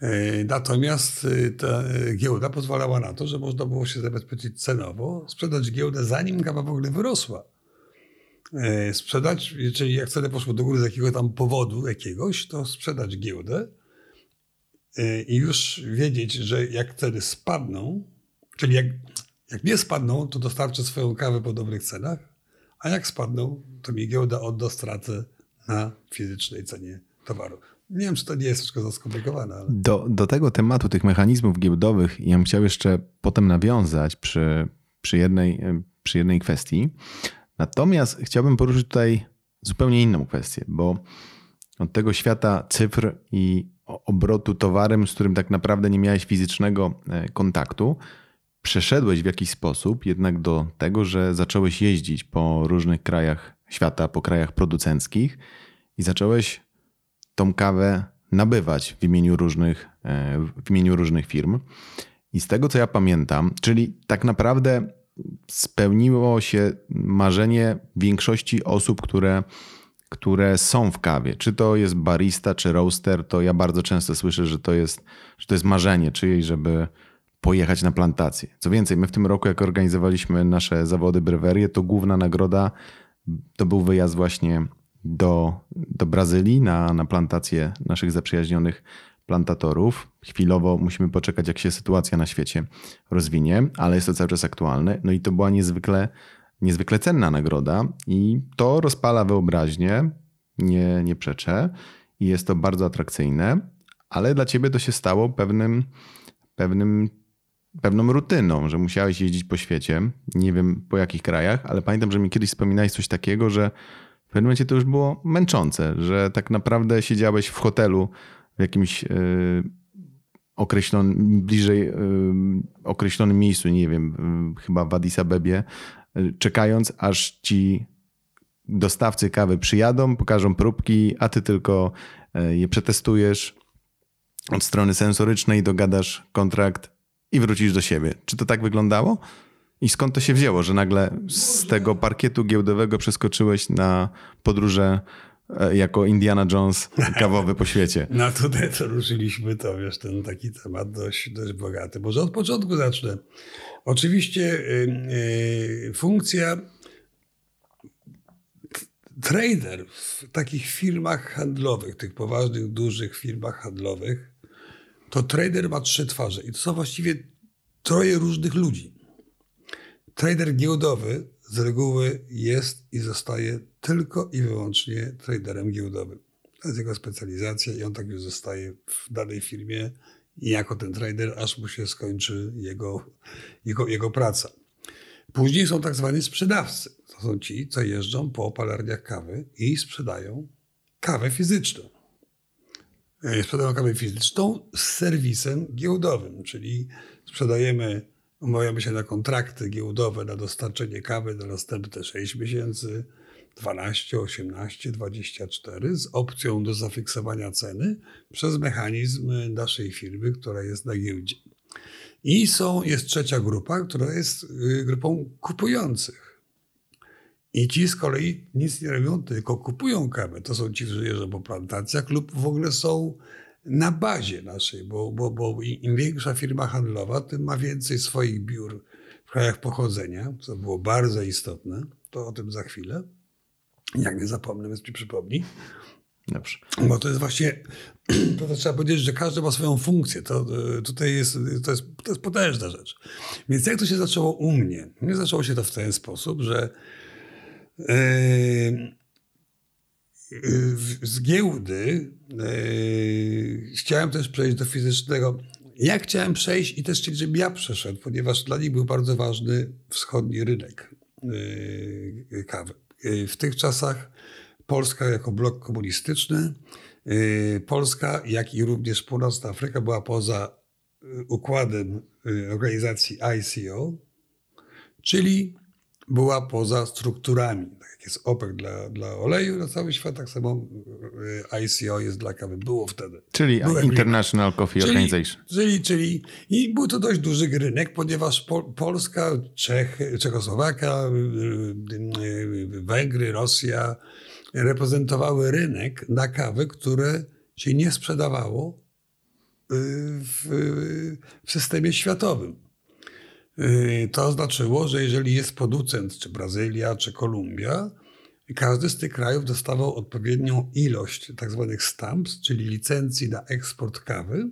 E, natomiast e, ta giełda pozwalała na to, że można było się zabezpieczyć cenowo, sprzedać giełdę zanim kawa w ogóle wyrosła. E, sprzedać, czyli jak ceny poszły do góry z jakiego tam powodu jakiegoś, to sprzedać giełdę i już wiedzieć, że jak ceny spadną, czyli jak, jak nie spadną, to dostarczę swoją kawę po dobrych cenach, a jak spadną, to mi giełda odda stratę na fizycznej cenie towaru. Nie wiem, czy to nie jest troszkę za skomplikowane. Ale... Do, do tego tematu, tych mechanizmów giełdowych, ja bym chciał jeszcze potem nawiązać przy, przy, jednej, przy jednej kwestii. Natomiast chciałbym poruszyć tutaj zupełnie inną kwestię, bo od tego świata cyfr i obrotu towarem, z którym tak naprawdę nie miałeś fizycznego e, kontaktu, przeszedłeś w jakiś sposób jednak do tego, że zacząłeś jeździć po różnych krajach świata, po krajach producenckich i zacząłeś tą kawę nabywać w imieniu różnych, e, w imieniu różnych firm. I z tego co ja pamiętam, czyli tak naprawdę spełniło się marzenie większości osób, które, które są w kawie. Czy to jest barista, czy roaster, to ja bardzo często słyszę, że to jest, że to jest marzenie czyjeś, żeby pojechać na plantację. Co więcej, my w tym roku, jak organizowaliśmy nasze zawody brewerie, to główna nagroda to był wyjazd właśnie do, do Brazylii na, na plantację naszych zaprzyjaźnionych plantatorów. Chwilowo musimy poczekać, jak się sytuacja na świecie rozwinie, ale jest to cały czas aktualne. No i to była niezwykle, niezwykle cenna nagroda i to rozpala wyobraźnię, nie, nie przeczę. I jest to bardzo atrakcyjne, ale dla ciebie to się stało pewnym, pewnym, pewną rutyną, że musiałeś jeździć po świecie. Nie wiem po jakich krajach, ale pamiętam, że mi kiedyś wspominałeś coś takiego, że w pewnym momencie to już było męczące, że tak naprawdę siedziałeś w hotelu w jakimś yy, określonym, bliżej yy, określonym miejscu, nie wiem, yy, chyba w Addis Abebie, czekając aż ci dostawcy kawy przyjadą, pokażą próbki, a ty tylko je przetestujesz od strony sensorycznej, dogadasz kontrakt i wrócisz do siebie. Czy to tak wyglądało? I skąd to się wzięło, że nagle z tego parkietu giełdowego przeskoczyłeś na podróże e, jako Indiana Jones kawowy po świecie? No tutaj to ruszyliśmy, to wiesz, ten taki temat dość, dość bogaty. Może od początku zacznę. Oczywiście yy, funkcja trader w takich firmach handlowych, tych poważnych, dużych firmach handlowych, to trader ma trzy twarze i to są właściwie troje różnych ludzi. Trader giełdowy z reguły jest i zostaje tylko i wyłącznie traderem giełdowym. To jest jego specjalizacja i on tak już zostaje w danej firmie jako ten trader, aż mu się skończy jego, jego, jego praca. Później są tak zwani sprzedawcy. To są ci, co jeżdżą po palarniach kawy i sprzedają kawę fizyczną. E, sprzedają kawę fizyczną z serwisem giełdowym, czyli sprzedajemy, umawiamy się na kontrakty giełdowe na dostarczenie kawy na następne 6 miesięcy, 12, 18, 24 z opcją do zafiksowania ceny przez mechanizm naszej firmy, która jest na giełdzie. I są, jest trzecia grupa, która jest y, grupą kupujących. I ci z kolei nic nie robią, tylko kupują kawę. To są ci, którzy jeżdżą po plantacjach lub w ogóle są na bazie naszej, bo, bo, bo im większa firma handlowa, tym ma więcej swoich biur w krajach pochodzenia, co było bardzo istotne. To o tym za chwilę. Jak nie zapomnę, więc mi przypomni. Dobrze. Bo to jest właśnie, <clears throat> to, trzeba powiedzieć, że każdy ma swoją funkcję. To, e, tutaj jest to, jest, to jest potężna rzecz. Więc jak to się zaczęło u mnie? Nie zaczęło się to w ten sposób, że yy, z giełdy yy, chciałem też przejść do fizycznego. Ja chciałem przejść i też chcieli, żebym ja przeszedł, ponieważ dla nich był bardzo ważny wschodni rynek yy, kawy. W tych czasach Polska jako blok komunistyczny, y, Polska, jak i również Północna Afryka była poza y, układem y, organizacji ICO, czyli była poza strukturami. Jak jest OPEC dla, dla oleju na cały świat, tak samo ICO jest dla kawy. Było wtedy. Czyli Byłem International Coffee czyli, Organization. Czyli, czyli i był to dość duży rynek, ponieważ Polska, Czechy, Czechosłowaka, Węgry, Rosja, reprezentowały rynek na kawę, które się nie sprzedawało y, w, w systemie światowym. Y, to znaczyło, że jeżeli jest producent, czy Brazylia, czy Kolumbia, każdy z tych krajów dostawał odpowiednią ilość tak zwanych stamps, czyli licencji na eksport kawy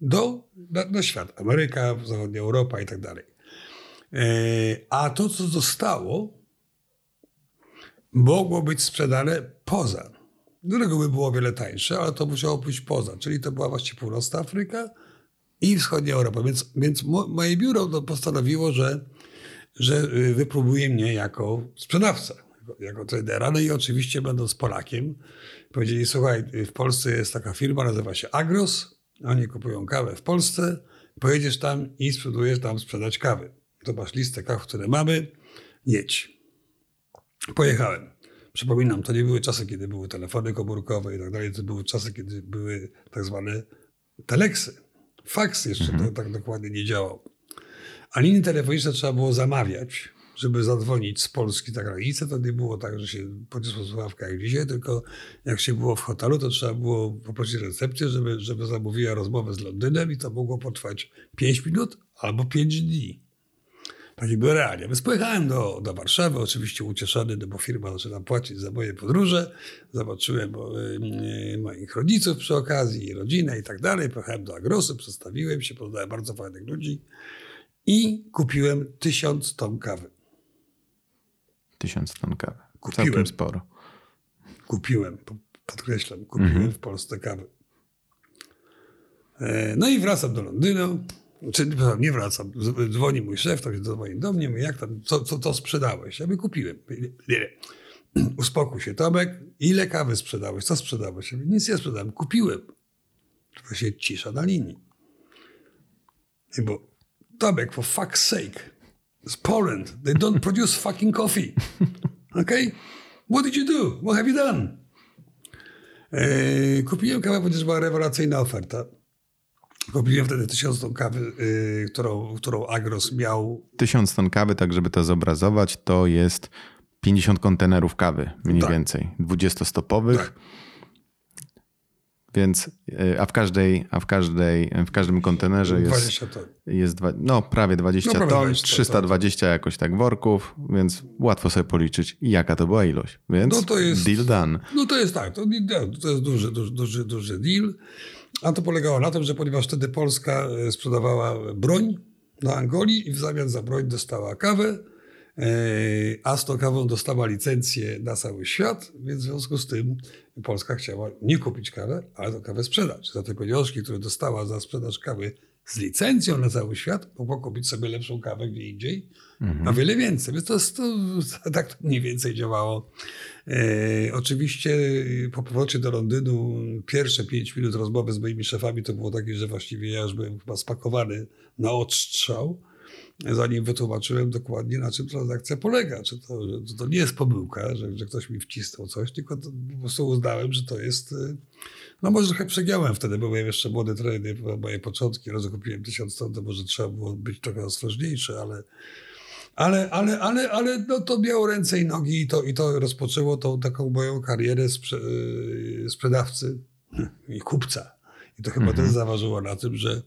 do, na, na świat. Ameryka, zachodnia Europa i tak dalej. Y, a to, co zostało, mogło być sprzedane poza. Tego by było wiele tańsze, ale to musiało pójść poza. Czyli to była właściwie północna Afryka i wschodnia Europa. Więc, więc moje biuro postanowiło, że, że y, wypróbuje mnie jako sprzedawca, jako, tradera. No i oczywiście będąc Polakiem, powiedzieli, słuchaj, w Polsce jest taka firma, nazywa się Agros, oni kupują kawę w Polsce, pojedziesz tam i sprzedujesz tam sprzedać kawy. To masz listę kaw, które mamy, jedź. Pojechałem. Przypominam, to nie były czasy, kiedy były telefony komórkowe i tak dalej. To były czasy, kiedy były tak zwane teleksy. Faks jeszcze mhm. tak dokładnie nie działał. A linie telefoniczne trzeba było zamawiać, żeby zadzwonić z Polski na granicę. To nie było tak, że się podniosło słuchawka jak dzisiaj, tylko jak się było w hotelu, to trzeba było poprosić recepcję, żeby, żeby zamówiła rozmowę z Londynem i to mogło potrwać 5 minut albo 5 dni. Takie były realia. Więc pojechałem do, do Warszawy, oczywiście ucieszony, no bo firma zaczyna płacić za moje podróże. Zobaczyłem bo, y, moich rodziców przy okazji, rodzinę i tak dalej. Pojechałem do Agrosu, przedstawiłem się, poznałem bardzo fajnych ludzi i kupiłem tysiąc ton kawy. Tysiąc ton kawy. Kupiłem. Całkiem sporo. Kupiłem, podkreślam, kupiłem mhm. w Polsce kawy. E, no i wracam do Londynu. Czy, nie wracam. Dzwoni mój szef, to dzwoni do mnie, mówi, jak tam, co, co to sprzedałeś? Ja by kupiłem. Nie, <clears throat> Uspokój się, Tomek, ile kawy sprzedałeś? Co sprzedałeś? Ja mówię, nic nie sprzedałem, kupiłem. To się cisza na linii. I bo, Tomek, for fuck's sake, it's Poland. They don't produce fucking coffee. <laughs> Okay? What did you do? What have you done? Eee, kupiłem kawę, ponieważ była rewelacyjna oferta. Kupiłem wtedy tysiąc ton kawy, yy, którą, którą Agros miał. Tysiąc ton kawy, tak żeby to zobrazować, to jest 50 kontenerów kawy mniej tak. więcej, 20-stopowych. Tak. Więc, y, a w każdej, a w każdej, w każdym kontenerze jest, jest dwa, no prawie 20 no, prawie ton, 20, 320 tak. jakoś tak worków, więc łatwo sobie policzyć jaka to była ilość. Więc no to jest, deal done. No to jest tak, to, to jest duży, duży, duży, duży deal. A to polegało na tym, że ponieważ wtedy Polska e, sprzedawała broń do Angolii i w zamian za broń dostała kawę, e, a z tą kawą dostała licencję na cały świat, więc w związku z tym Polska chciała nie kupić kawę, ale tę kawę sprzedać. Za te pieniążki, które dostała za sprzedaż kawy z licencją na cały świat, mógł kupić sobie lepszą kawę gdzie indziej, mhm. a wiele więcej. Więc to, to, to, <laughs> tak to mniej więcej działało. E, oczywiście po powrocie do Londynu pierwsze pięć minut rozmowy z moimi szefami to było takie, że właściwie ja już byłem chyba spakowany na odstrzał zanim wytłumaczyłem dokładnie, na czym transakcja polega. Czy to, że to nie jest pomyłka, że, że ktoś mi wcisnął coś, tylko to, po prostu uznałem, że to jest. Y, no może trochę przegiąłem wtedy, bo byłem jeszcze młody trener, moje początki, raz kupiłem tysiąc ton, to może trzeba było być trochę ostrożniejszy, ale. Ale, ale, ale, ale no to miało ręce i nogi i to, i to rozpoczęło tą taką moją karierę sprze y, sprzedawcy i kupca. I to chyba mhm. też zaważyło na tym, że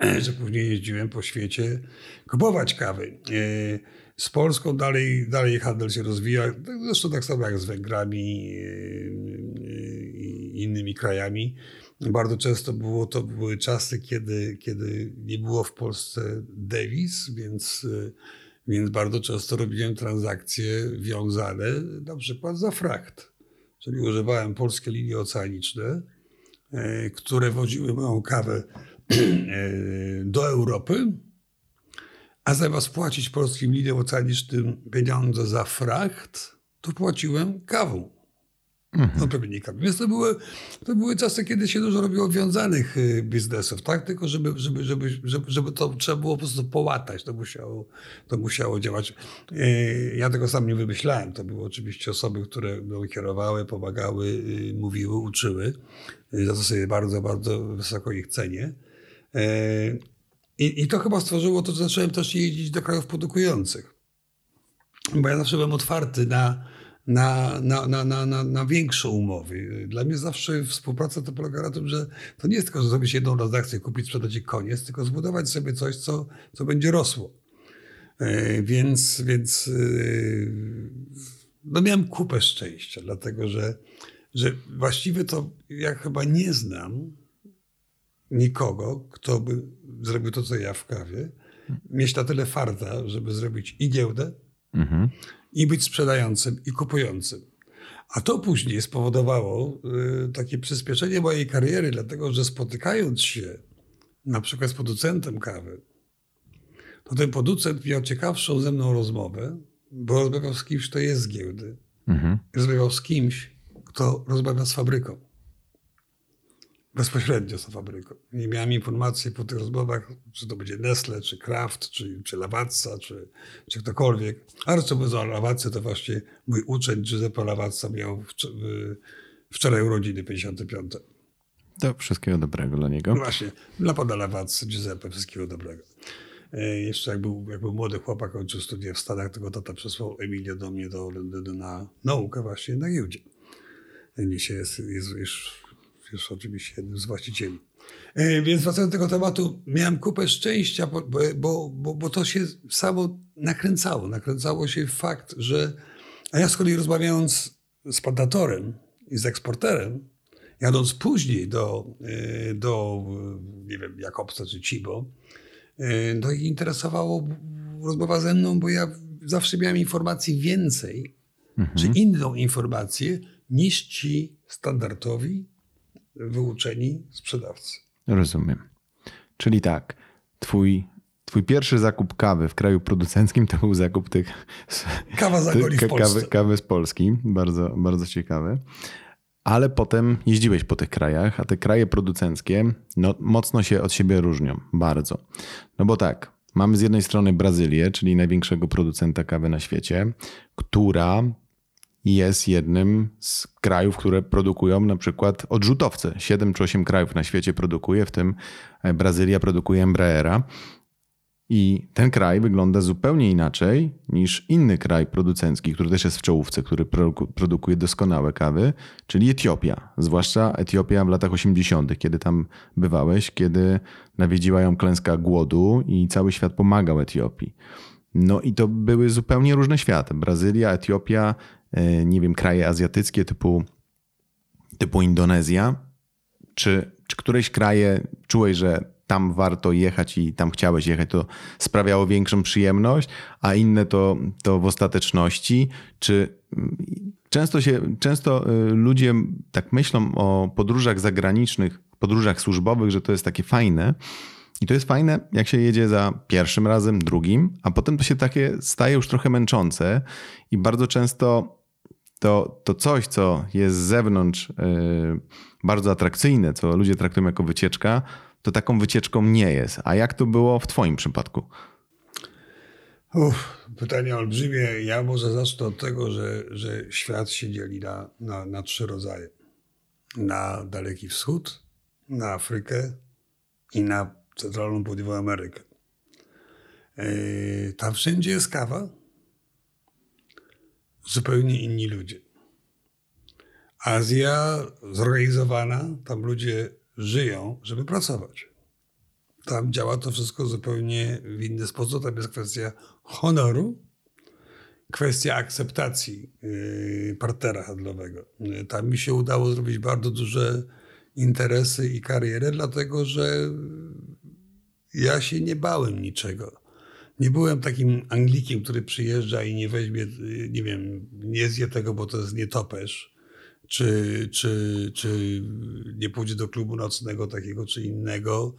<clears throat> że później jeździłem po świecie kupować kawy. E, z Polską dalej, dalej handel się rozwija, zresztą tak samo jak z Węgrami e, i innymi krajami. Bardzo często było, to były czasy, kiedy, kiedy nie było w Polsce dewiz, więc, więc bardzo często robiłem transakcje wiązane na przykład za frakt. Czyli używałem polskie linie oceaniczne, e, które woziły moją kawę <clears throat> E, do Europy, a zamiast płacić polskim liniom oceanicznym pieniądze za fracht, to płaciłem kawą. Mhm. No nie kawą. Więc to były, to były czasy, kiedy się dużo robiło wiązanych y, biznesów, tak? Tylko żeby, żeby, żeby, żeby, żeby to trzeba było po prostu połatać, to musiało, to musiało działać. E, ja tego sam nie wymyślałem. To były oczywiście osoby, które kierowały, pomagały, y, mówiły, uczyły. Y, za to sobie bardzo, bardzo wysoko ich cenię. I, I to chyba stworzyło to, że zacząłem też jeździć do krajów produkujących. Bo ja zawsze byłem otwarty na, na, na, na, na, na, na większe umowy. Dla mnie zawsze współpraca to polega na tym, że to nie jest tylko, że zrobić jedną transakcję, kupić, sprzedać i koniec, tylko zbudować sobie coś, co, co będzie rosło. E, więc, więc e, no miałem kupę szczęścia, dlatego że, że właściwie to ja chyba nie znam nikogo, kto by zrobił to, co ja w kawie, mieć na tyle farta, żeby zrobić i giełdę, mhm. I być sprzedającym, i kupującym. A to później spowodowało y, takie przyspieszenie mojej kariery, dlatego że spotykając się na przykład z producentem kawy, to ten producent miał ciekawszą ze mną rozmowę, bo rozmawiał z kimś, kto jest z giełdy. Mhm. Rozmawiał z kimś, kto rozmawia z fabryką bezpośrednio z fabryką. Nie miałem informacji po tych rozmowach, czy to będzie Nestle, czy Kraft, czy, czy Lavazza, czy, czy ktokolwiek. Ale co mówiąc o Lavazze, to właśnie mój uczeń Giuseppe Lavazza miał wczoraj urodziny 55. To wszystkiego dobrego dla niego. No właśnie, dla pana Lavazza, Giuseppe, wszystkiego dobrego. E, jeszcze jak był, jak był młody chłopak, kończył studia w Stanach, tego tata przesłał Emilię do mnie do Londynu na naukę właśnie na giełdzie. Dzisiaj jest, jest już jest oczywiście jednym z właścicieli. E, więc wracając do tego tematu, miałem kupę szczęścia, bo, bo, bo, bo to się samo nakręcało. Nakręcało się fakt, że. A ja z kolei rozmawiając z plantatorem i z eksporterem, jadąc później do, e, do nie wiem, Jakobsa czy Cibo, e, to ich interesowało rozmowa ze mną, bo ja zawsze miałem informacji więcej, mhm. czy inną informację, niż ci standardowi wyuczeni sprzedawcy. Rozumiem. Czyli tak, twój, twój pierwszy zakup kawy w kraju producenckim to był zakup tych... <laughs> Kawa za w Kawy, kawy z Polski, bardzo, bardzo ciekawe. Ale potem jeździłeś po tych krajach, a te kraje producenckie no, mocno się od siebie różnią, bardzo. No bo tak, mamy z jednej strony Brazylię, czyli największego producenta kawy na świecie, która jest jednym z krajów, które produkują na przykład odrzutowce. Siedem czy osiem krajów na świecie produkuje, w tym e, Brazylia produkuje Embraera. I ten kraj wygląda zupełnie inaczej niż inny kraj producencki, który też jest w czołówce, który produkuje doskonałe kawy, czyli Etiopia. Zwłaszcza Etiopia w latach 80., kiedy tam bywałeś, kiedy nawiedziła ją klęska głodu i cały świat pomagał Etiopii. No i to były zupełnie różne światy. Brazylia, Etiopia nie wiem, kraje azjatyckie typu, typu Indonezja? Czy, czy któreś kraje czułeś, że tam warto jechać i tam chciałeś jechać, to sprawiało większą przyjemność, a inne to, to w ostateczności? Czy często, się, często y, ludzie tak myślą o podróżach zagranicznych podróżach służbowych, że to jest takie fajne. I to jest fajne, jak się jedzie za pierwszym razem, drugim, a potem to się takie staje już trochę męczące i bardzo często to, to coś, co jest z zewnątrz yy, bardzo atrakcyjne, co ludzie traktują jako wycieczka, to taką wycieczką nie jest. A jak to było w Twoim przypadku? Uf, pytanie olbrzymie. Ja może zacznę od tego, że, że świat się dzieli na, na, na trzy rodzaje. Na Daleki Wschód, na Afrykę i na centralną południową Amerykę. Yy, tam wszędzie jest kawa. Zupełnie inni ludzie. Azja zorganizowana, tam ludzie żyją, żeby pracować. Tam działa to wszystko zupełnie w inny sposób. Tam jest kwestia honoru, kwestia akceptacji yy, partnera handlowego. Tam mi się udało zrobić bardzo duże interesy i karierę, dlatego że ja się nie bałem niczego. Nie byłem takim Anglikiem, który przyjeżdża i nie weźmie, nie wiem, nie zje tego, bo to jest nietoperz, czy, czy, czy nie pójdzie do klubu nocnego takiego czy innego,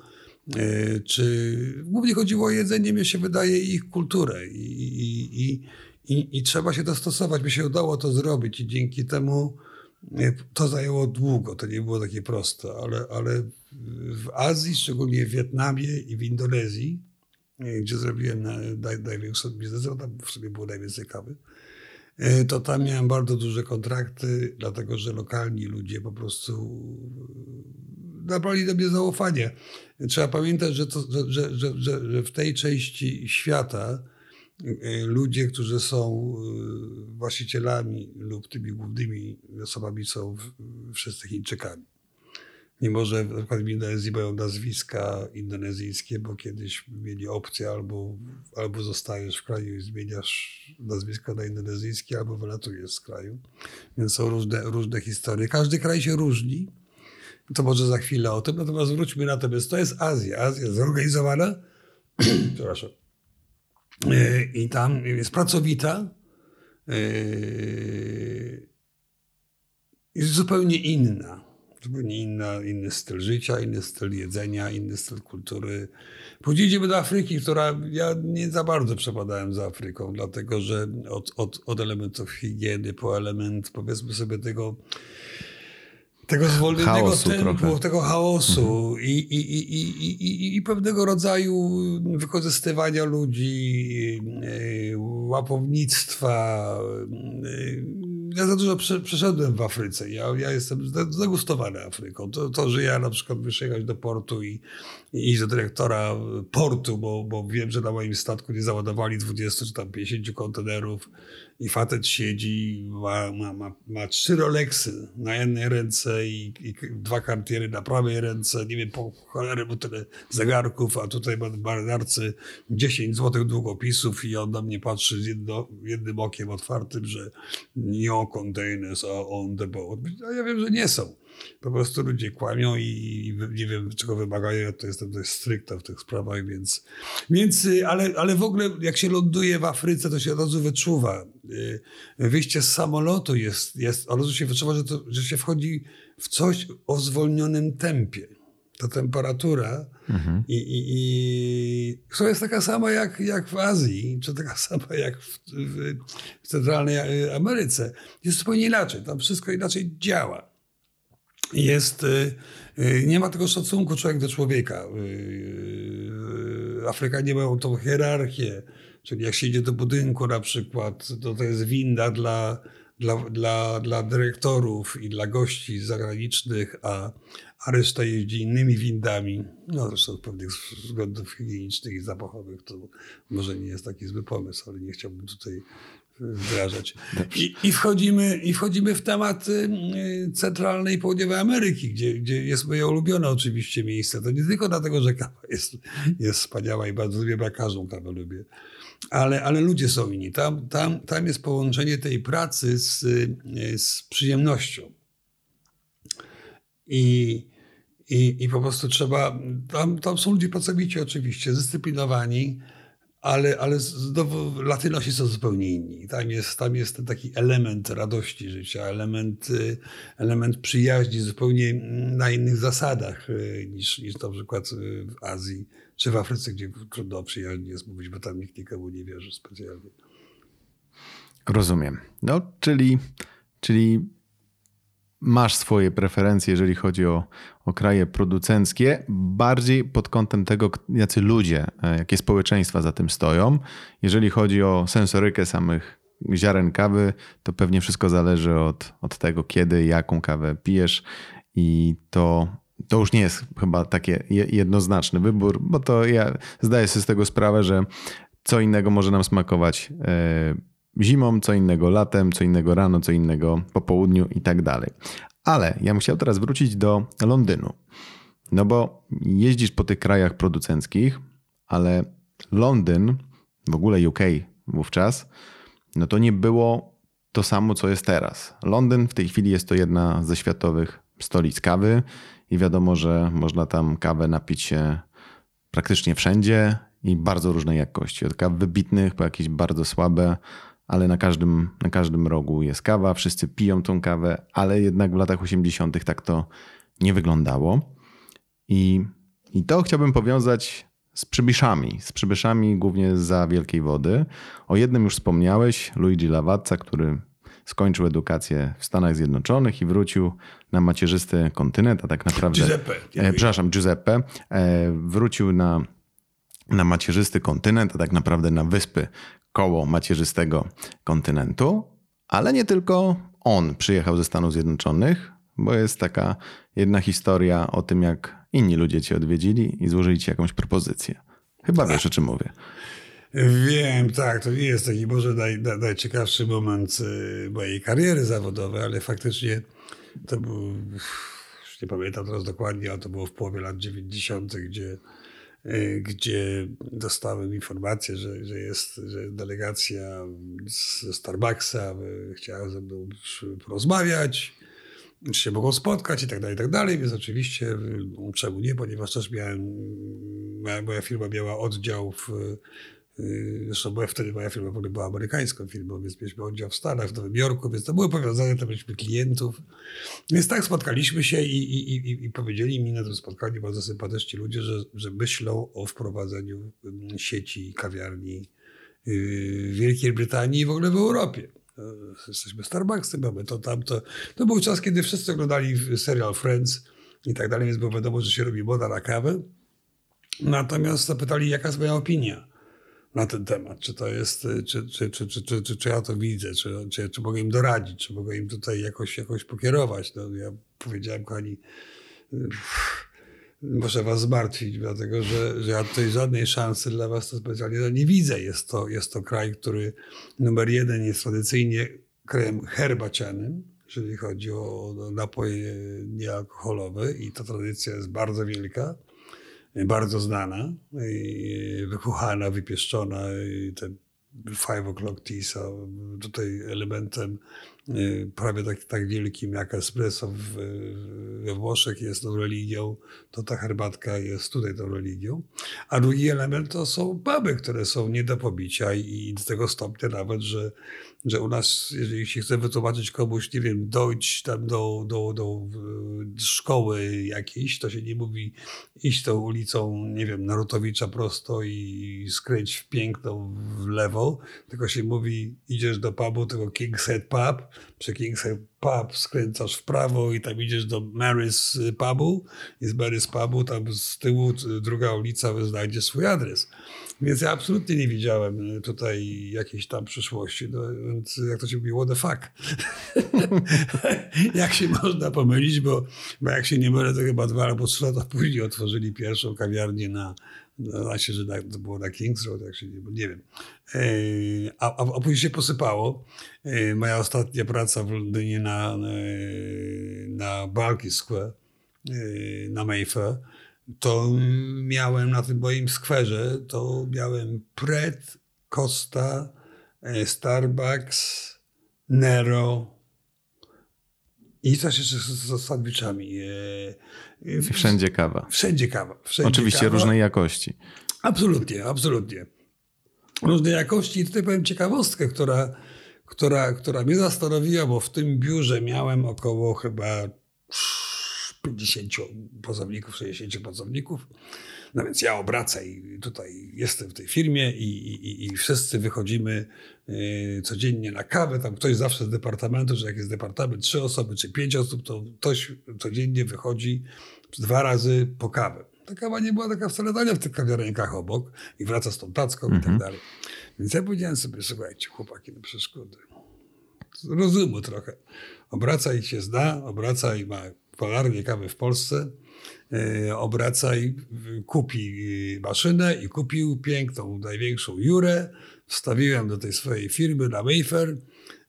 e, czy głównie chodziło o jedzenie, mi się wydaje, i ich kulturę. I, i, i, i, I trzeba się dostosować. Mi się udało to zrobić i dzięki temu e, to zajęło długo, to nie było takie proste, ale, ale w Azji, szczególnie w Wietnamie i w Indonezji, gdzie zrobiłem największy biznes, tam w sobie było najwięcej kawy, e, to tam miałem bardzo duże kontrakty, dlatego że lokalni ludzie po prostu nabrali do mnie zaufanie. Trzeba pamiętać, że, to, że, że, że, że w tej części świata e, ludzie, którzy są właścicielami lub tymi głównymi osobami są wszyscy Chińczykami. Mimo, że na przykład w Indonezji mają nazwiska indonezyjskie, bo kiedyś mieli opcję albo, albo zostajesz w kraju i zmieniasz nazwisko na indonezyjskie, albo wylatujesz z kraju. Więc są różne, różne historie. Każdy kraj się różni. To może za chwilę o tym. Natomiast wróćmy na to, więc to jest Azja. Azja zorganizowana. <clears throat> Przepraszam. E, I tam jest pracowita. E, jest zupełnie inna zupełnie inna, inny styl życia, inny styl jedzenia, inny styl kultury. Później idziemy do Afryki, która ja nie za bardzo przepadałem za Afryką, dlatego że od, od, od elementów higieny po element, powiedzmy sobie, tego tego zwolnionego tempu, tego chaosu mhm. i, i, i, i, i, pewnego rodzaju wykorzystywania ludzi, e, łapownictwa, e, ja za dużo prze, przeszedłem w Afryce. Ja, ja jestem zdegustowany Afryką. To, to, że ja na przykład muszę jechać do portu i, i do dyrektora portu, bo, bo wiem, że na moim statku nie załadowali 20 czy tam 50 kontenerów i facet siedzi, ma, ma, ma, ma trzy Rolexy na jednej ręce i, i dwa kartiery na prawej ręce. Nie wiem, po cholery mu tyle zegarków, a tutaj ma w marynarce 10 złotych długopisów i on na mnie patrzy z jedno, jednym okiem otwartym, że no containers are on the boat. A ja wiem, że nie są. Po prostu ludzie kłamią i nie wiem, czego wymagają. Ja to jestem dość stricte w tych sprawach, więc, więc y, ale, ale w ogóle jak się ląduje w Afryce, to się od razu wyczuwa. Y, wyjście z samolotu jest, jest od razu się wyczuwa, że, to, że się wchodzi w coś o zwolnionym tempie. Ta temperatura mhm. i, i, i która jest taka sama jak, jak w Azji, czy taka <laughs> sama jak w, w, w centralnej Ameryce. Jest zupełnie inaczej. Tam wszystko inaczej działa jest, y, y, nie ma tego szacunku człowiek do człowieka. Y, Afrykanie mają tą hierarchię, czyli jak się idzie do budynku na przykład, to to jest winda dla, dla, dla, dla dyrektorów i dla gości zagranicznych, a, a reszta jeździ innymi windami. No zresztą z pewnych względów higienicznych i zapachowych to może nie jest taki zły pomysł, ale nie chciałbym tutaj wdrażać. I, I, wchodzimy, I wchodzimy w temat y, centralnej i południowej Ameryki, gdzie, gdzie jest moje ulubione oczywiście miejsce. To nie tylko dlatego, że kawa jest, jest wspaniała i bardzo lubię, bo każdą kawę lubię. Ale, ale ludzie są inni. Tam, tam, tam jest połączenie tej pracy z, y, z przyjemnością. I, i, I po prostu trzeba. Tam, tam są ludzie pracowici, oczywiście, zdyscyplinowani, ale, ale znowu Latynosi są zupełnie inni. Tam jest, tam jest ten taki element radości życia, element, y, element przyjaźni zupełnie na innych zasadach y, niż, niż na przykład w Azji czy w Afryce, gdzie trudno o przyjaźni jest mówić, bo tam nikt nikomu nie wierzy specjalnie. Rozumiem. No, czyli, czyli masz swoje preferencje, jeżeli chodzi o, o kraje producenckie, bardziej pod kątem tego, jacy ludzie, e, jakie społeczeństwa za tym stoją. Jeżeli chodzi o sensorykę samych ziaren kawy, to pewnie wszystko zależy od, od tego, kiedy, jaką kawę pijesz i to, to już nie jest chyba takie jednoznaczny wybór, bo to ja zdaję sobie z tego sprawę, że co innego może nam smakować e, zimą, co innego latem, co innego rano, co innego po południu i tak dalej. Ale ja bym chciał teraz wrócić do Londynu. No bo jeździsz po tych krajach producenckich, ale Londyn, w ogóle UK wówczas, no to nie było to samo, co jest teraz. Londyn w tej chwili jest to jedna ze światowych stolic kawy i wiadomo, że można tam kawę napić się praktycznie wszędzie i bardzo różnej jakości. Od kaw wybitnych po jakieś bardzo słabe, ale na każdym, na każdym rogu jest kawa, wszyscy piją tą kawę, ale jednak w latach 80. tak to nie wyglądało. I, i to chciałbym powiązać z przybyszami, z przybyszami głównie za Wielkiej Wody. O jednym już wspomniałeś, Luigi Lavazza, który skończył edukację w Stanach Zjednoczonych i wrócił na macierzysty kontynent, a tak naprawdę... Giuseppe. E, przepraszam, Giuseppe. E, wrócił na, na macierzysty kontynent, a tak naprawdę na wyspy koło macierzystego kontynentu, ale nie tylko on przyjechał ze Stanów Zjednoczonych, bo jest taka jedna historia o tym, jak inni ludzie cię odwiedzili i złożyli ci jakąś propozycję. Chyba wiesz, o czym mówię. Wiem, tak, to nie jest taki może naj, najciekawszy moment y, mojej kariery zawodowej, ale faktycznie to był, już nie pamiętam teraz dokładnie, ale to było w połowie lat 90., gdzie gdzie dostałem informację, że, że jest że delegacja ze Starbucksa y, chciała ze mną porozmawiać, czy się mogą spotkać i tak dalej, i tak dalej. Więc oczywiście y, czemu nie, ponieważ też miałem, moja, firma miała oddział w Y, zresztą była wtedy moja firma w ogóle była amerykańską firmą, więc mieliśmy oddział w Stanach, w Nowym Jorku, więc to były powiązane, to mieliśmy klientów. Więc tak spotkaliśmy się i, i, i, i powiedzieli mi na tym spotkaniu bardzo sympatyczni ludzie, że, że myślą o wprowadzeniu sieci kawiarni y, w Wielkiej Brytanii i w ogóle w Europie. No, jesteśmy Starbucksem, mamy to, tamto. To był czas, kiedy wszyscy oglądali serial Friends i tak dalej, więc było wiadomo, że się robi moda na kawę. Natomiast zapytali, jaka jest moja opinia na ten temat. Czy to jest, czy, czy, czy, czy, czy, czy, czy ja to widzę, czy, czy, czy mogę im doradzić, czy mogę im tutaj jakoś, jakoś pokierować. No, ja powiedziałem, kochani, muszę was zmartwić, dlatego że, że ja tutaj żadnej szansy dla was to specjalnie nie widzę. Jest to, jest to kraj, który numer jeden jest tradycyjnie krajem herbacianym, jeżeli chodzi o napoje niealkoholowe i ta tradycja jest bardzo wielka bardzo znana, wychuchana, wypieszczona. I te five o'clock tea są tutaj elementem y, prawie tak, tak wielkim jak espresso w, we Włoszech jest tą religią, to ta herbatka jest tutaj tą religią. A drugi element to są puby, które są nie do pobicia i, i do tego stopnia nawet, że że u nas, jeżeli się chce wytłumaczyć komuś, nie wiem, dojść tam do, do, do szkoły jakiejś, to się nie mówi iść tą ulicą, nie wiem, Narutowicza prosto i skręć w piękną w lewo, tylko się mówi idziesz do pubu, tego King's Head Pub, przy King's Head Pub skręcasz w prawo i tam idziesz do Mary's Pubu i z Mary's Pubu tam z tyłu druga ulica znajdzie swój adres. Więc ja absolutnie nie widziałem e, tutaj jakiejś tam przyszłości. No, więc jak to się mówi, what the fuck? <laughs> jak się można pomylić, bo, bo jak się nie mylę, to chyba dwa albo trzy lata później otworzyli pierwszą kawiarnię na, znaczy, że na, to było na Kings Road, jak się nie, nie wiem. E, a, a, a, później się posypało. E, moja ostatnia praca w Londynie na, na Barclay Square, na Mayfair, to miałem na tym moim skwerze, to miałem Pret, Costa, e, Starbucks, Nero i coś jeszcze z, z sandwichami. E, e, wszędzie kawa. Wszędzie kawa. Wszędzie Oczywiście kawa. różnej jakości. Absolutnie, absolutnie. różnej jakości. I tutaj powiem ciekawostkę, która, która, która mnie zastanowiła, bo w tym biurze miałem około chyba 50 pracowników, 60 pracowników. No więc ja obracaj, tutaj jestem w tej firmie i, i, i wszyscy wychodzimy y, codziennie na kawę. Tam ktoś zawsze z departamentu, że jak jest departament trzy osoby czy pięć osób, to ktoś codziennie wychodzi dwa razy po kawę. Ta kawa nie była taka wcale tania w tych kawiarenkach obok i wraca z tą tacką mhm. i tak mhm. dalej. Więc ja powiedziałem sobie, słuchajcie, chłopaki, no przeszkody. Rozumu trochę. Obraca i się zda, obraca i ma polarnie kawy w Polsce E, obraca i kupi maszynę i kupił piękną, największą Jurę. Wstawiłem do tej swojej firmy na Mayfair,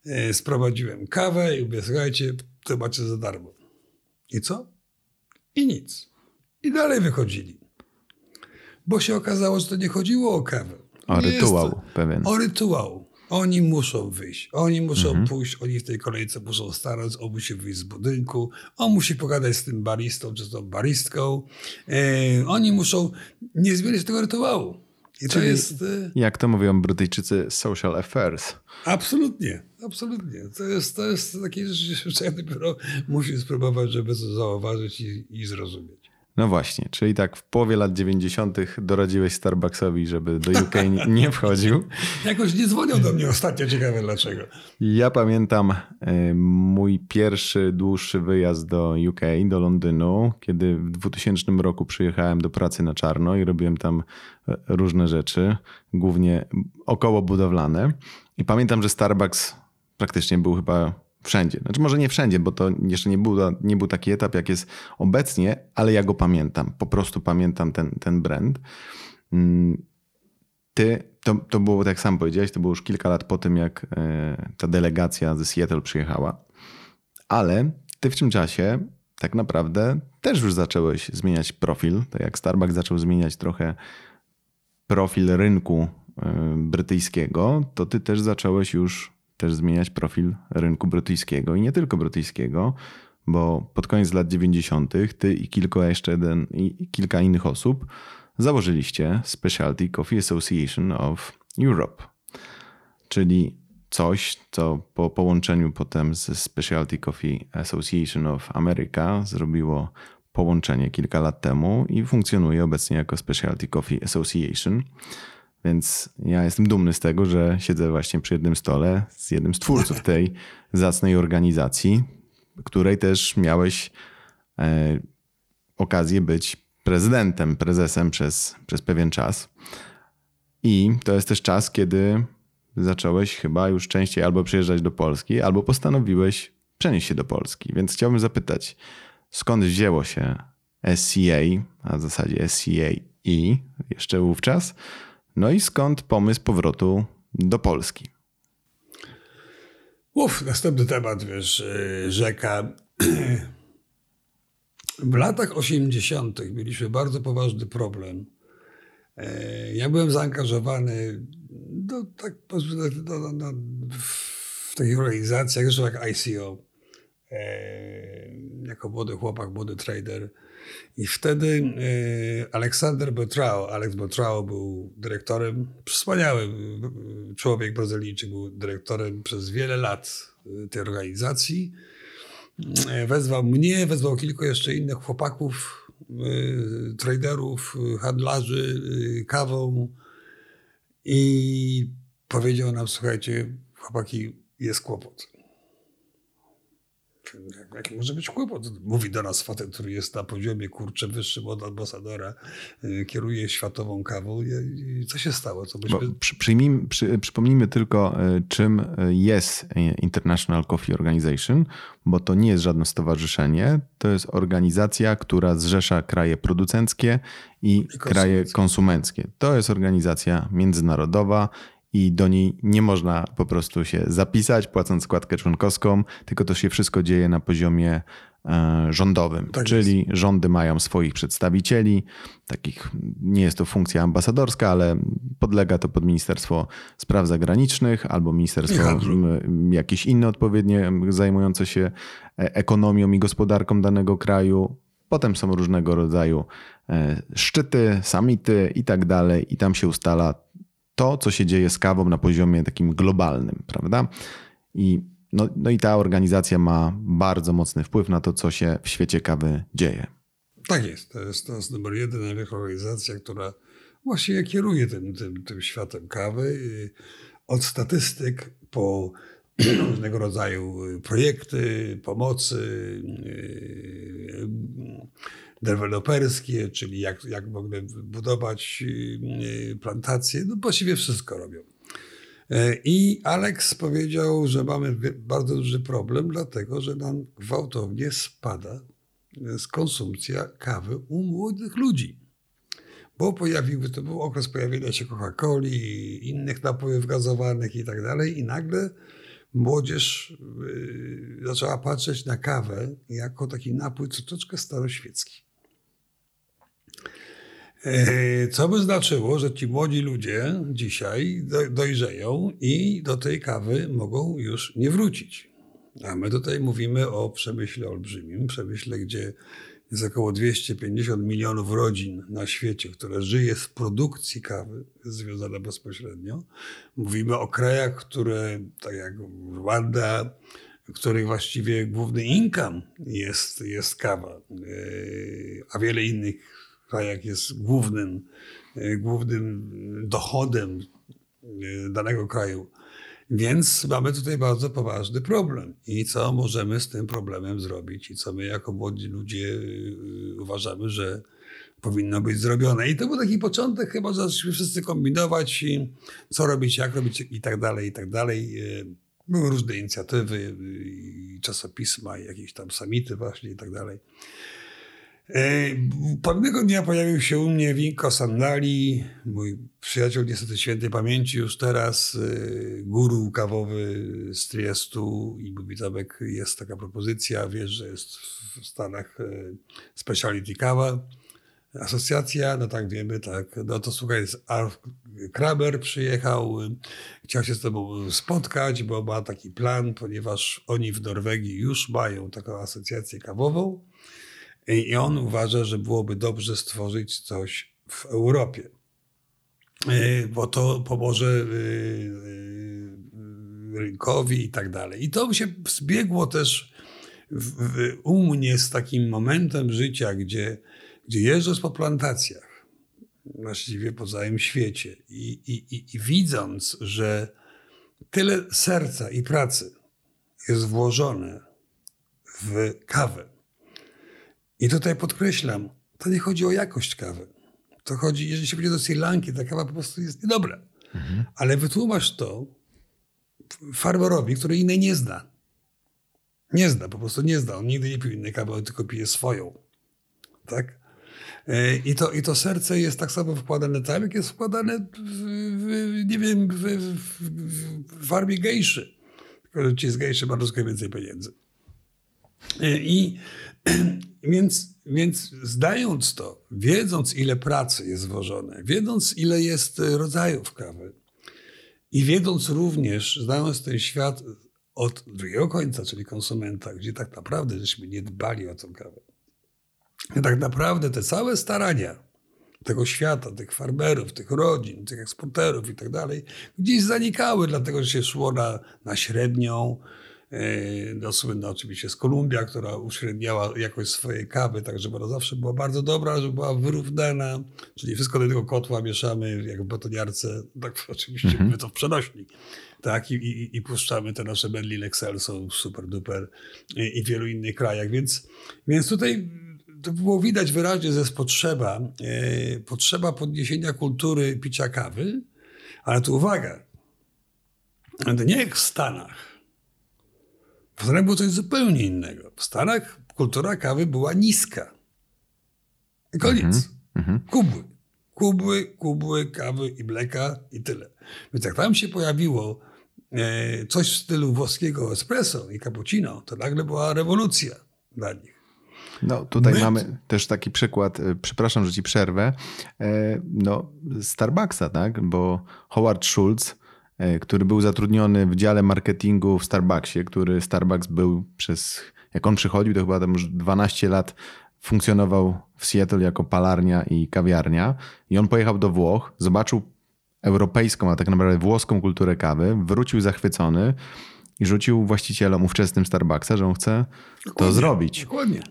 e, sprowadziłem kawę i mówię, słuchajcie, to macie za darmo. I co? I nic. I dalej wychodzili. Bo się okazało, że to nie chodziło o kawę. O rytuał pewien. O rytuał. Oni muszą wyjść, oni muszą mhm. pójść, oni w tej kolejce muszą starać, on musi wyjść z budynku, on musi pogadać z tym baristą czy z tą baristką. E, oni muszą nie zmieniać tego rytuału. I Czyli, to jest. E... Jak to mówią Brytyjczycy, social affairs. Absolutnie, absolutnie. To jest, to jest takie rzeczy, że <laughs> ja dopiero musi spróbować, żeby to zauważyć i, i zrozumieć. No właśnie, czyli tak w połowie lat 90. doradziłeś Starbucksowi, żeby do UK <laughs> nie wchodził. Jakoś nie dzwonią do mnie ostatnio, ciekawe dlaczego. Ja pamiętam e, mój pierwszy dłuższy wyjazd do UK, do Londynu, kiedy w 2000 roku przyjechałem do pracy na czarno i robiłem tam e, różne rzeczy, głównie około budowlane. I pamiętam, że Starbucks praktycznie był chyba Wszędzie. Znaczy może nie wszędzie, bo to jeszcze nie był, nie był taki etap, jak jest obecnie, ale ja go pamiętam. Po prostu pamiętam ten, ten brand. Mm, ty, to, to było, tak jak sam powiedziałeś, to było już kilka lat po tym, jak e, ta delegacja ze Seattle przyjechała. Ale ty w tym czasie tak naprawdę też już zacząłeś zmieniać profil. Tak jak Starbucks zaczął zmieniać trochę profil rynku e, brytyjskiego, to ty też zacząłeś już też zmieniać profil rynku brytyjskiego i nie tylko brytyjskiego, bo pod koniec lat 90. ty i kilka jeszcze jeden, i kilka innych osób założyliście Specialty Coffee Association of Europe, czyli coś, co po połączeniu potem z Specialty Coffee Association of America zrobiło połączenie kilka lat temu i funkcjonuje obecnie jako Specialty Coffee Association. Więc ja jestem dumny z tego, że siedzę właśnie przy jednym stole z jednym z twórców <laughs> tej zacnej organizacji, której też miałeś e, okazję być prezydentem, prezesem przez, przez pewien czas. I to jest też czas, kiedy zacząłeś chyba już częściej albo przyjeżdżać do Polski, albo postanowiłeś przenieść się do Polski. Więc chciałbym zapytać, skąd wzięło się SCA, a w zasadzie SCAE jeszcze wówczas, no i skąd pomysł powrotu do Polski? Uf, następny temat, wiesz, y, rzeka. <clears throat> W latach 80. mieliśmy bardzo poważny problem. E, ja byłem zaangażowany do, tak, do, do, w takich organizacjach, jak ICO, e, jako młody chłopak, młody trader. I wtedy e, Aleksander Botrao, Alex Botrao był dyrektorem, wspaniały e, człowiek Brazylijczyk, był dyrektorem przez wiele lat tej organizacji. Wezwał mnie, wezwał kilku jeszcze innych chłopaków, traderów, handlarzy kawą i powiedział nam, słuchajcie, chłopaki, jest kłopot. Jaki może być kłopot? Mówi do nas facet, który jest na poziomie, kurczę, wyższym od ambasadora, y, kieruje światową kawą. I co się stało? Co byśmy... przy, przyjmijmy, przy, przypomnijmy tylko, y, czym y, jest International Coffee Organization, bo to nie jest żadne stowarzyszenie, to jest organizacja, która zrzesza kraje producenckie i, I kraje konsumenckie. To jest organizacja międzynarodowa i do niej nie można po prostu się zapisać, płacąc składkę członkowską, tylko to się wszystko dzieje na poziomie e, rządowym. Tak Czyli jest. rządy mają swoich przedstawicieli, takich nie jest to funkcja ambasadorska, ale podlega to pod Ministerstwo Spraw Zagranicznych albo Ministerstwo jakieś inne odpowiednie zajmujące się e, ekonomią i gospodarką danego kraju. Potem są różnego rodzaju e, szczyty, samity i tak dalej, i tam się ustala to, co się dzieje z kawą na poziomie takim globalnym, prawda? I, no, no i ta organizacja ma bardzo mocny wpływ na to, co się w świecie kawy dzieje. Tak jest. To jest, to jest numer jeden organizacja, która właściwie kieruje tym, tym, tym światem kawy. Od statystyk po <clears throat> różnego rodzaju projekty, pomocy yy, deweloperskie, czyli jak, jak mogę budować yy, plantacje. No właściwie wszystko robią. Yy, I Alex powiedział, że mamy bardzo duży problem, dlatego że nam gwałtownie spada konsumpcja kawy u młodych ludzi bo pojawił, to był okres pojawienia się Coca-Coli, innych napojów gazowanych i tak dalej i nagle młodzież yy, zaczęła patrzeć na kawę jako taki napój troszeczkę staroświecki. Yy, co by znaczyło, że ci młodzi ludzie dzisiaj dojrzeją i do tej kawy mogą już nie wrócić. A my tutaj mówimy o przemyśle olbrzymim, przemyśle, gdzie jest około 250 milionów rodzin na świecie, które żyje z produkcji kawy, związane bezpośrednio. Mówimy o krajach, które, tak jak Rwanda, których właściwie główny income jest, jest kawa, e, a wiele innych krajach jest głównym, e, głównym dochodem e, danego kraju więc mamy tutaj bardzo poważny problem. I co możemy z tym problemem zrobić? I co my jako młodzi ludzie y, uważamy, że powinno być zrobione. I to był taki początek, chyba zaczęliśmy wszyscy kombinować, i co robić, jak robić i tak dalej, i tak dalej. Były różne inicjatywy, i czasopisma, i jakieś tam samity właśnie i tak dalej. Pewnego dnia pojawił się u mnie Winko Sandali, mój przyjaciel niestety świętej pamięci już teraz, e, guru kawowy z Triestu i mówi jest taka propozycja, wiesz, że jest w Stanach e, speciality kawa, asocjacja, no tak wiemy, tak, no to słuchaj, Alf przyjechał, chciał się z tobą spotkać, bo ma taki plan, ponieważ oni w Norwegii już mają taką asocjację kawową, i on uważa, że byłoby dobrze stworzyć coś w Europie, e, bo to pomoże e, e, rynkowi i tak dalej. I to się zbiegło też u mnie z takim momentem życia, gdzie, gdzie jeżdżąc po plantacjach, właściwie po całym świecie i, i, i, i widząc, że tyle serca i pracy jest włożone w kawę, i tutaj podkreślam, to nie chodzi o jakość kawy. To chodzi, jeżeli się pójdzie do Sri Lanki, ta kawa po prostu jest niedobra. Mhm. Ale wytłumacz to farmerowi, który innej nie zna. Nie zna, po prostu nie zna. On nigdy nie pił innej kawy, on tylko pije swoją. Tak? E, I to, I to serce jest tak samo wkładane tam, jak jest wkładane w, w nie wiem, w, w, w farmie gejszy. Tylko, że ci z gejszy troszkę więcej pieniędzy. E, I <clears throat> Więc, więc zdając to, wiedząc ile pracy jest włożone, wiedząc ile jest rodzajów kawy i wiedząc również, znając ten świat od drugiego końca, czyli konsumenta, gdzie tak naprawdę żeśmy nie dbali o tą kawę. Tak naprawdę te całe starania tego świata, tych farmerów, tych rodzin, tych eksporterów i tak dalej, gdzieś zanikały, dlatego że się szło na, na średnią, no, słynna oczywiście z Kolumbia, która uśredniała jakość swojej kawy, tak żeby ona zawsze była bardzo dobra, żeby była wyrównana, czyli wszystko do tego kotła mieszamy jak w betoniarce, tak <laughs> oczywiście mm -hmm. to w przenośni. Tak, i, i, i puszczamy te nasze Berlin Excelso, super duper i, i w wielu innych krajach, więc, więc tutaj to było widać wyraźnie, że jest potrzeba, e, potrzeba podniesienia kultury picia kawy, ale tu uwaga, nie jak w Stanach, w Stanach było coś zupełnie innego. W Stanach kultura kawy była niska. I koniec. Mm -hmm. Kubły. Kubły, kubły, kawy i mleka i tyle. Więc jak tam się pojawiło e, coś w stylu włoskiego espresso i cappuccino, to nagle była rewolucja dla nich. No, tutaj My... mamy też taki przykład, e, przepraszam, że ci przerwę, e, no, Starbucksa, tak? Bo Howard Schultz który był zatrudniony w dziale marketingu w Starbucksie, który Starbucks był przez, jak on przychodził, to chyba tam już 12 lat funkcjonował w Seattle jako palarnia i kawiarnia. I on pojechał do Włoch, zobaczył europejską, a tak naprawdę włoską kulturę kawy, wrócił zachwycony i rzucił właścicielom ówczesnym Starbucksa, że on chce dokładnie, to zrobić. Dokładnie.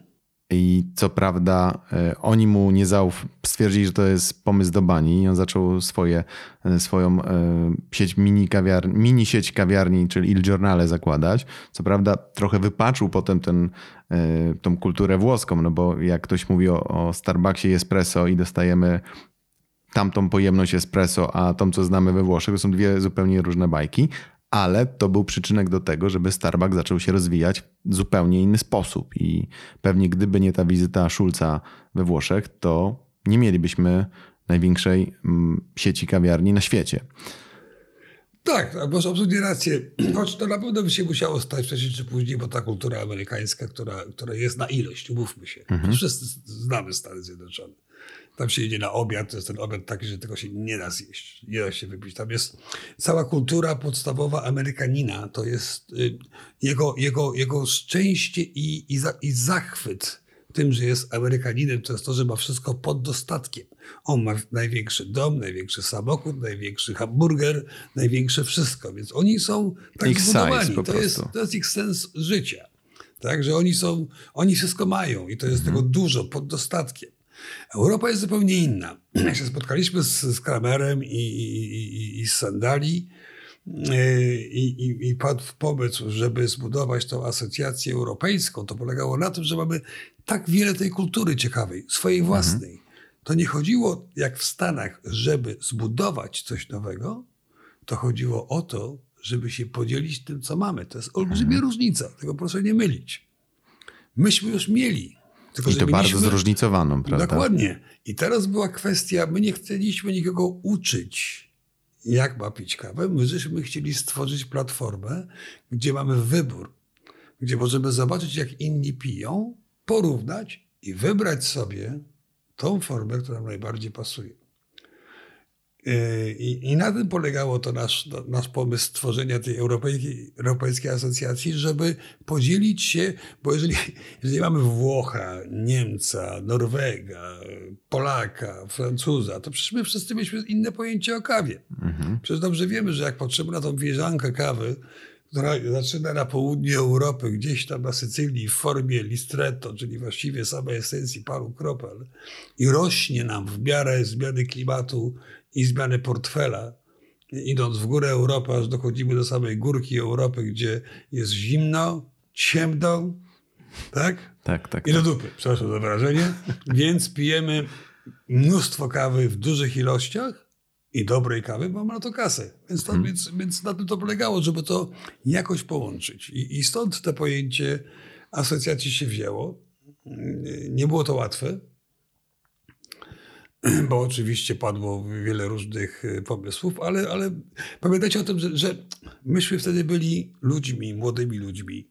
I co prawda e, oni mu nie zauf stwierdzili, że to jest pomysł do bani i on zaczął swoje, e, swoją e, sieć mini, kawiarni, mini sieć kawiarni, czyli Il Giornale zakładać. Co prawda trochę wypaczył potem ten, tą kulturę włoską, no bo jak ktoś mówi o, o Starbucksie espresso i dostajemy tamtą pojemność espresso, a tą, co znamy we Włoszech, to są dwie zupełnie różne bajki, ale to był przyczynek do tego, żeby Starbucks zaczął się rozwijać w zupełnie inny sposób. I pewnie gdyby nie ta wizyta Schulza we Włoszech, to nie mielibyśmy największej mm, sieci kawiarni na świecie. Tak, masz absolutnie rację. Choć to na pewno by się musiało stać wcześniej czy później, bo ta kultura amerykańska, która, która jest na ilość, umówmy się. Mhm. Wszyscy znamy Stany Zjednoczone. Tam się idzie na obiad, to jest ten obiad taki, że tego się nie da zjeść, nie da się wypić. Tam jest cała kultura podstawowa Amerykanina, to jest y, jego, jego, jego szczęście i, i, za, i zachwyt tym, że jest Amerykaninem, to jest to, że ma wszystko pod dostatkiem. On ma największy dom, największy samochód, największy hamburger, największe wszystko. Więc oni są tak ich zbudowani. To jest, to jest ich sens życia. Tak, że oni są, oni wszystko mają i to jest mhm. tego dużo pod dostatkiem. Europa jest zupełnie inna. <clears throat> Jak się spotkaliśmy z, z Kramerem i, i, i, z Sandali, i, i, i padł pomysł, żeby zbudować tą asocjację europejską, to polegało na tym, że mamy tak wiele tej kultury ciekawej, swojej mhm. własnej. Mhm. To nie chodziło jak w Stanach, żeby zbudować coś nowego, to chodziło o to, żeby się podzielić tym, co mamy. To jest olbrzymia mhm. różnica, tego proszę nie mylić. Myśmy już mieli tylko, I to bardzo zróżnicowaną, prawda? Dokładnie. I teraz była kwestia, my nie chcieliśmy nikogo uczyć, jak ma pić kawę. My żeśmy chcieli stworzyć platformę, gdzie mamy wybór, gdzie możemy zobaczyć, jak inni piją, porównać i wybrać sobie tą formę, która nam najbardziej pasuje. I, I, na tym polegało to nasz, nasz pomysł stworzenia tej europejskiej, europejskiej asocjacji, żeby podzielić się, bo jeżeli, jeżeli mamy Włocha, Niemca, Norwega, Polaka, Francuza, to przecież my wszyscy mieliśmy inne pojęcie o kawie. Mhm. Przecież dobrze wiemy, że jak patrzymy na tą wieżankę kawy, która zaczyna na południu Europy, gdzieś tam na Sycylii w formie listretto, czyli właściwie samej esencji paru kropel i rośnie nam w miarę zmiany klimatu i zmiany portfela, idąc w górę Europy, aż dochodzimy do samej górki Europy, gdzie jest zimno, ciemno, tak? Tak, tak. I do tak. dupy, przepraszam za wrażenie. Więc pijemy mnóstwo kawy w dużych ilościach i dobrej kawy, bo mamy na to kasę. Więc, to, hmm. więc, więc na tym to polegało, żeby to jakoś połączyć. I, I stąd to pojęcie asocjacji się wzięło. Nie było to łatwe. <clears throat> bo oczywiście padło wiele różnych y, pomysłów, ale, ale pamiętajcie o tym, że, że myśmy wtedy byli ludźmi, młodymi ludźmi.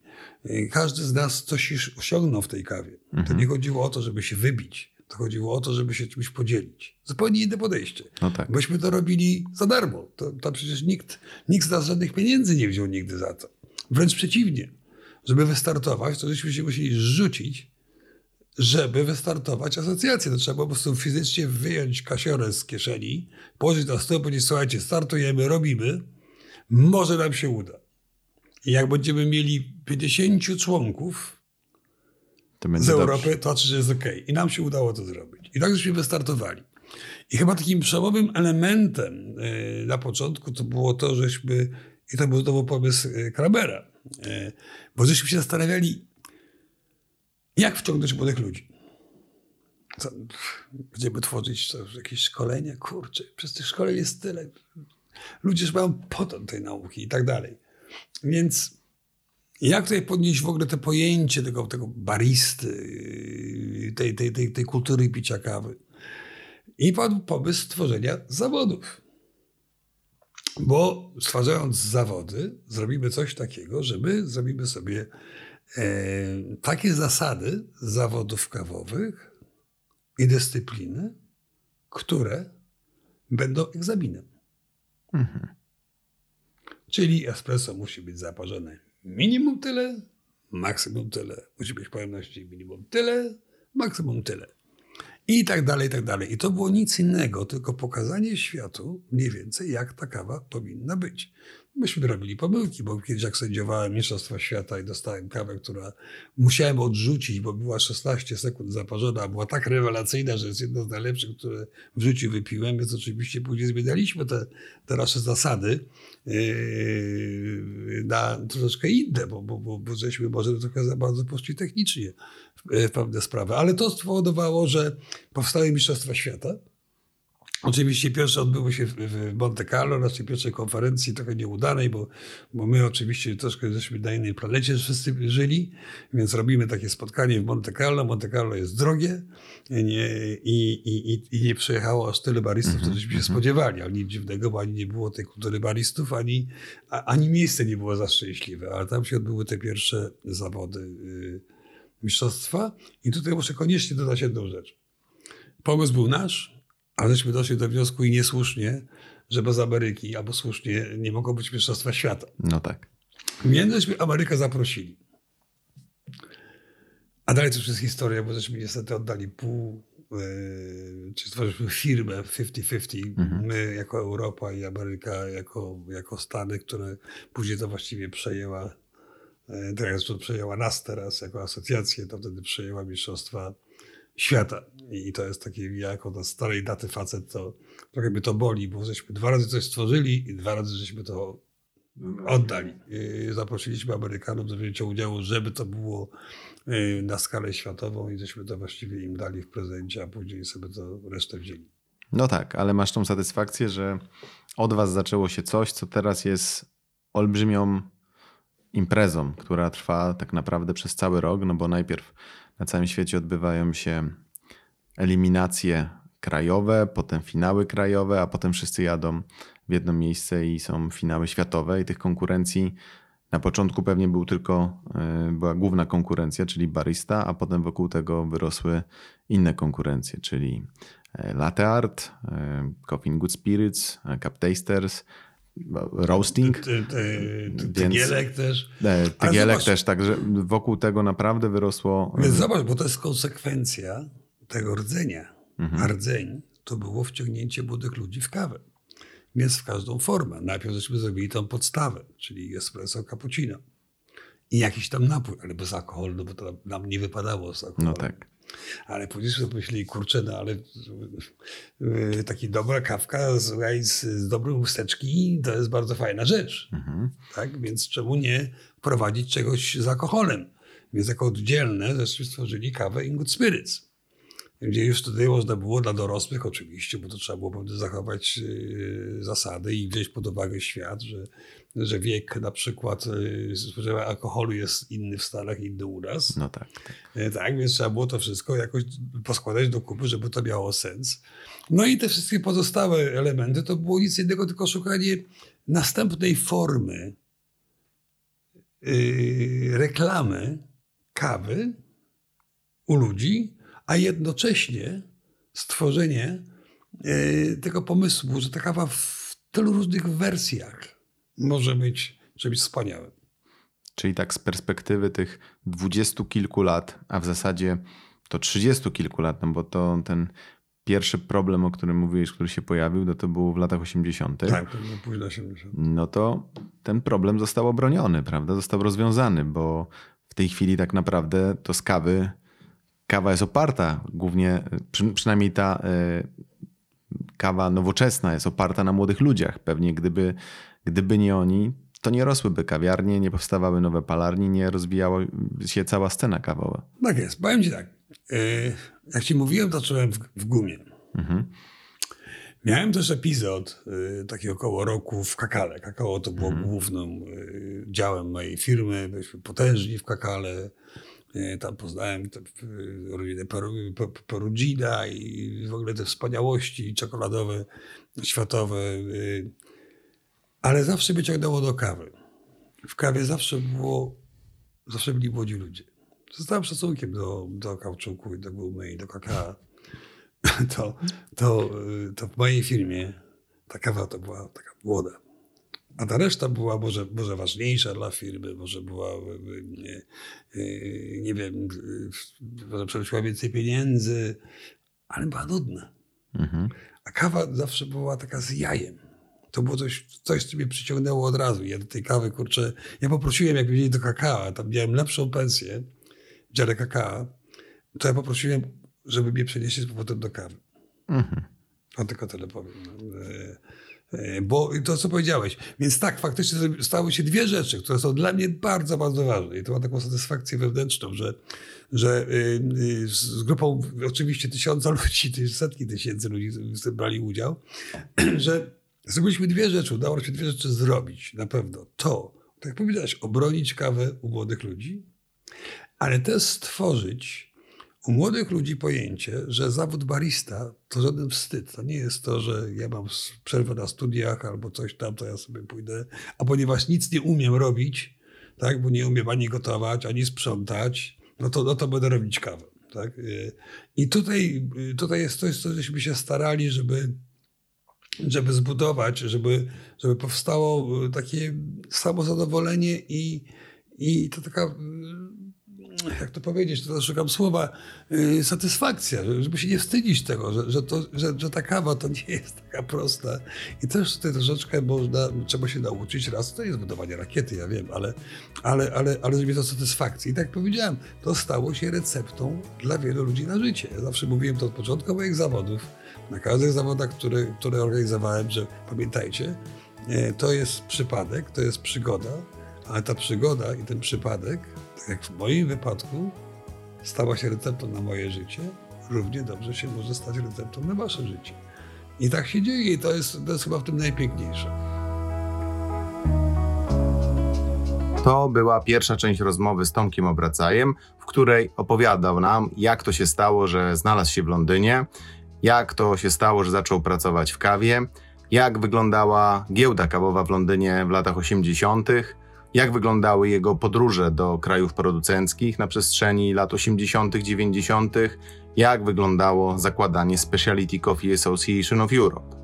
Y, każdy z nas coś już osiągnął w tej kawie. Mhm. To nie chodziło o to, żeby się wybić. To chodziło o to, żeby się czymś podzielić. Zupełnie inne podejście. No tak. Myśmy to robili za darmo. To, to przecież nikt, nikt z nas żadnych pieniędzy nie wziął nigdy za to. Wręcz przeciwnie. Żeby wystartować, to żeśmy się musieli rzucić żeby wystartować asocjację. To trzeba po prostu fizycznie wyjąć kasiorę z kieszeni, położyć na stół, powiedzieć, słuchajcie, startujemy, robimy, może nam się uda. I jak będziemy mieli 50 członków z Europy, dobrze. to znaczy, że jest ok. I nam się udało to zrobić. I tak żeśmy wystartowali. I chyba takim przełomowym elementem y, na początku to było to, żeśmy, i to był znowu pomysł y, Kramera, y, bo żeśmy się zastanawiali, jak wciągnąć młodych ludzi? Co, będziemy tworzyć jakieś szkolenia? Kurczę, przez tych szkoleń jest tyle. Ludzie już mają potem tej nauki i tak dalej. Więc jak tutaj podnieść w ogóle te pojęcie tego, tego baristy, tej, tej, tej, tej kultury picia kawy? I padł pomysł stworzenia zawodów. Bo stwarzając zawody, zrobimy coś takiego, żeby zrobimy sobie takie zasady zawodów kawowych i dyscypliny, które będą egzaminem. Mhm. Czyli espresso musi być zaparzone minimum tyle, maksimum tyle. Musi być pojemności minimum tyle, maksimum tyle. I tak dalej, i tak dalej. I to było nic innego, tylko pokazanie światu mniej więcej, jak ta kawa powinna być. Myśmy robili pomyłki, bo kiedyś jak sędziowałem Mistrzostwa Świata i dostałem kawę, która musiałem odrzucić, bo była 16 sekund zaparzona, była tak rewelacyjna, że jest jedno z najlepszych, które w życiu wypiłem, więc oczywiście później zmienialiśmy te, te nasze zasady yy, na troszeczkę inne, bo, bo, bo, bo żeśmy może trochę za bardzo poszli technicznie w pewne sprawy. Ale to spowodowało, że powstały Mistrzostwa Świata, Oczywiście pierwsze odbyły się w Monte Carlo, naszej pierwszej konferencji, trochę nieudanej, bo, bo my oczywiście troszkę żeśmy na innej planecie wszyscy żyli, więc robimy takie spotkanie w Monte Carlo. Monte Carlo jest drogie nie, i, i, i nie przyjechało aż tyle baristów, co żeśmy się mhm. spodziewali, ale nic dziwnego, bo ani nie było tej kultury baristów, ani, ani miejsce nie było za szczęśliwe, ale tam się odbyły te pierwsze zawody y, mistrzostwa i tutaj muszę koniecznie dodać jedną rzecz. Pomysł był nasz, ale żeśmy doszli do wniosku i niesłusznie, że bez Ameryki albo słusznie nie mogą być Mistrzostwa Świata. No tak. Żeśmy Amerykę zaprosili. A dalej to już jest historia, bo żeśmy niestety oddali pół, yy, czy stworzyliśmy firmę 50-50. Mhm. My jako Europa i Ameryka jako, jako Stany, które później to właściwie przejęła, yy, teraz to przejęła nas teraz jako asocjację, to wtedy przejęła Mistrzostwa świata. I to jest takie, ja jako na starej daty facet, to trochę mnie to boli, bo żeśmy dwa razy coś stworzyli i dwa razy żeśmy to oddali. I zaprosiliśmy Amerykanów do wzięcia udziału, żeby to było y, na skalę światową i żeśmy to właściwie im dali w prezencie, a później sobie to resztę wzięli. No tak, ale masz tą satysfakcję, że od was zaczęło się coś, co teraz jest olbrzymią imprezą, która trwa tak naprawdę przez cały rok, no bo najpierw na całym świecie odbywają się eliminacje krajowe, potem finały krajowe, a potem wszyscy jadą w jedno miejsce i są finały światowe. I tych konkurencji na początku pewnie był tylko, e, była główna konkurencja, czyli barista, a potem wokół tego wyrosły inne konkurencje, czyli e, latte art, e, coffee good spirits, cup tasters, roasting. Tygielek też. Tygielek też, także wokół tego naprawdę wyrosło. Więc zobacz, bo to jest konsekwencja tego rdzenia. Mhm. A rdzeń to było wciągnięcie młodych ludzi w kawę. Więc w każdą formę. Najpierw żeśmy zrobili tą podstawę, czyli espresso cappuccino. I jakiś tam napój, ale bez alkoholu, no bo to nam nie wypadało z alkoholem. No tak. Ale później sobie pomyśleli, kurczę, no ale yy, taki dobra kawka z, z, z dobrym łusteczki to jest bardzo fajna rzecz. Mhm. Tak? Więc czemu nie wprowadzić czegoś z alkoholem? Więc jako oddzielne zresztą stworzyli kawę in good spirits gdzie już wtedy można było dla dorosłych oczywiście, bo to trzeba było pewnie zachować yy, zasady i wziąć pod uwagę świat, że, że wiek na przykład spożywania alkoholu jest inny w Stanach, inny u nas. No tak, tak. Yy, tak, więc trzeba było to wszystko jakoś poskładać do kupy, żeby to miało sens. No i te wszystkie pozostałe elementy to było nic innego, tylko szukanie następnej formy reklamy kawy u ludzi, a jednocześnie stworzenie e, tego pomysłu, że ta kawa w tylu różnych wersjach może być czymś wspaniałym. Czyli tak z perspektywy tych dwudziestu kilku lat, a w zasadzie to trzydziestu kilku lat, no bo to ten pierwszy problem, o którym mówiłeś, który się pojawił, no to był w latach 80. Tak, to było późno 80. No to ten problem został obroniony, prawda? Został rozwiązany, bo w tej chwili tak naprawdę to z kawy kawa jest oparta głównie, przy, przynajmniej ta y, kawa nowoczesna jest oparta na młodych ludziach. Pewnie gdyby, gdyby nie oni, to nie rosłyby kawiarnie, nie powstawały nowe palarnie, nie rozwijała się cała scena kawowa. Tak jest. Powiem ci tak. Y, jak ci mówiłem, to czułem w, gumie. Mhm. Miałem też epizod, y, taki około roku w Kakale. Kakao to było mhm. głównym y, działem mojej firmy. Byliśmy potężni w Kakale. Tam poznałem rodzinę Perugina i w ogóle te wspaniałości czekoladowe, światowe. Y, ale zawsze mnie ciągnęło do kawy. W kawie zawsze było, zawsze byli młodzi ludzie. Z całym szacunkiem do, do kauczuku i do gumy i do kakao. <laughs> To, to, y, to w mojej firmie ta kawa to była taka młoda. A ta reszta była może, może ważniejsza dla firmy, może była, nie, nie wiem, może przynosiła więcej pieniędzy, ale była nudna. Mhm. A kawa zawsze była taka z jajem. To było coś, coś, co mnie przyciągnęło od razu. Ja do tej kawy, kurczę, ja poprosiłem, jak wzięli do kakao, tam miałem lepszą pensję w dziale kakao, to ja poprosiłem, żeby mnie przenieść z powrotem do kawy. Mhm. On tylko tyle powiem. E, e, bo to, co powiedziałeś. Więc tak, faktycznie stały się dwie rzeczy, które są dla mnie bardzo, bardzo ważne. I to ma taką satysfakcję wewnętrzną, że, że y, y, z grupą oczywiście tysiąca <laughs> ludzi, setki tysięcy ludzi brali udział, <clears throat> że zrobiliśmy dwie rzeczy. Udało się dwie rzeczy zrobić, na pewno. To, tak jak powiedziałeś, obronić kawę u młodych ludzi, ale też stworzyć u młodych ludzi pojęcie, że zawód barista to żaden wstyd. To nie jest to, że ja mam przerwę na studiach albo coś tam, to ja sobie pójdę. A ponieważ nic nie umiem robić, tak, bo nie umiem ani gotować, ani sprzątać, no to, no to będę robić kawę. Tak? I tutaj, tutaj jest coś, co żeśmy się starali, żeby, żeby zbudować, żeby, żeby powstało takie samozadowolenie i, i to taka jak to powiedzieć, to szukam słowa, yy, satysfakcja, żeby się nie wstydzić tego, że, że, to, że, że ta kawa to nie jest taka prosta. I też tutaj troszeczkę można, trzeba się nauczyć. Raz to jest budowanie rakiety, ja wiem, ale, ale, ale, ale żeby to satysfakcję. I tak powiedziałem, to stało się receptą dla wielu ludzi na życie. Ja zawsze mówiłem to od początku moich zawodów, na każdych zawodach, które, które organizowałem, że pamiętajcie, to jest przypadek, to jest przygoda, ale ta przygoda i ten przypadek jak w moim wypadku stała się receptą na moje życie, równie dobrze się może stać receptą na wasze życie. I tak się dzieje i to jest, to jest chyba w tym najpiękniejsze. To była pierwsza część rozmowy z Tomkiem Obracajem, w której opowiadał nam, jak to się stało, że znalazł się w Londynie, jak to się stało, że zaczął pracować w kawie, jak wyglądała giełda kawowa w Londynie w latach 80., jak wyglądały jego podróże do krajów producenckich na przestrzeni lat 80., 90., jak wyglądało zakładanie Specialty Coffee Association of Europe.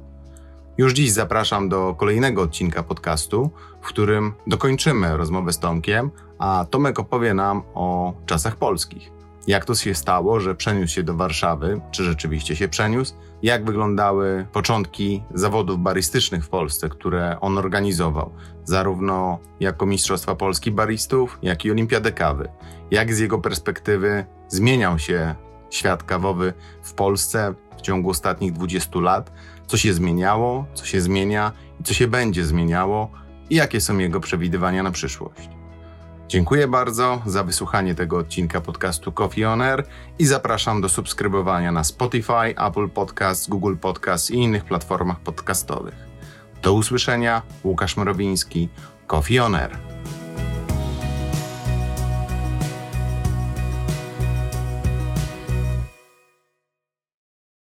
Już dziś zapraszam do kolejnego odcinka podcastu, w którym dokończymy rozmowę z Tomkiem, a Tomek opowie nam o czasach polskich. Jak to się stało, że przeniósł się do Warszawy, czy rzeczywiście się przeniósł, jak wyglądały początki zawodów barystycznych w Polsce, które on organizował, zarówno jako Mistrzostwa Polski Baristów, jak i Olimpiadę Kawy. Jak z jego perspektywy zmieniał się świat kawowy w Polsce w ciągu ostatnich 20 lat, co się zmieniało, co się zmienia i co się będzie zmieniało? I jakie są jego przewidywania na przyszłość. Dziękuję bardzo za wysłuchanie tego odcinka podcastu Coffee On Air i zapraszam do subskrybowania na Spotify, Apple Podcasts, Google Podcasts i innych platformach podcastowych. Do usłyszenia, Łukasz Mrowiński, Coffee On Air.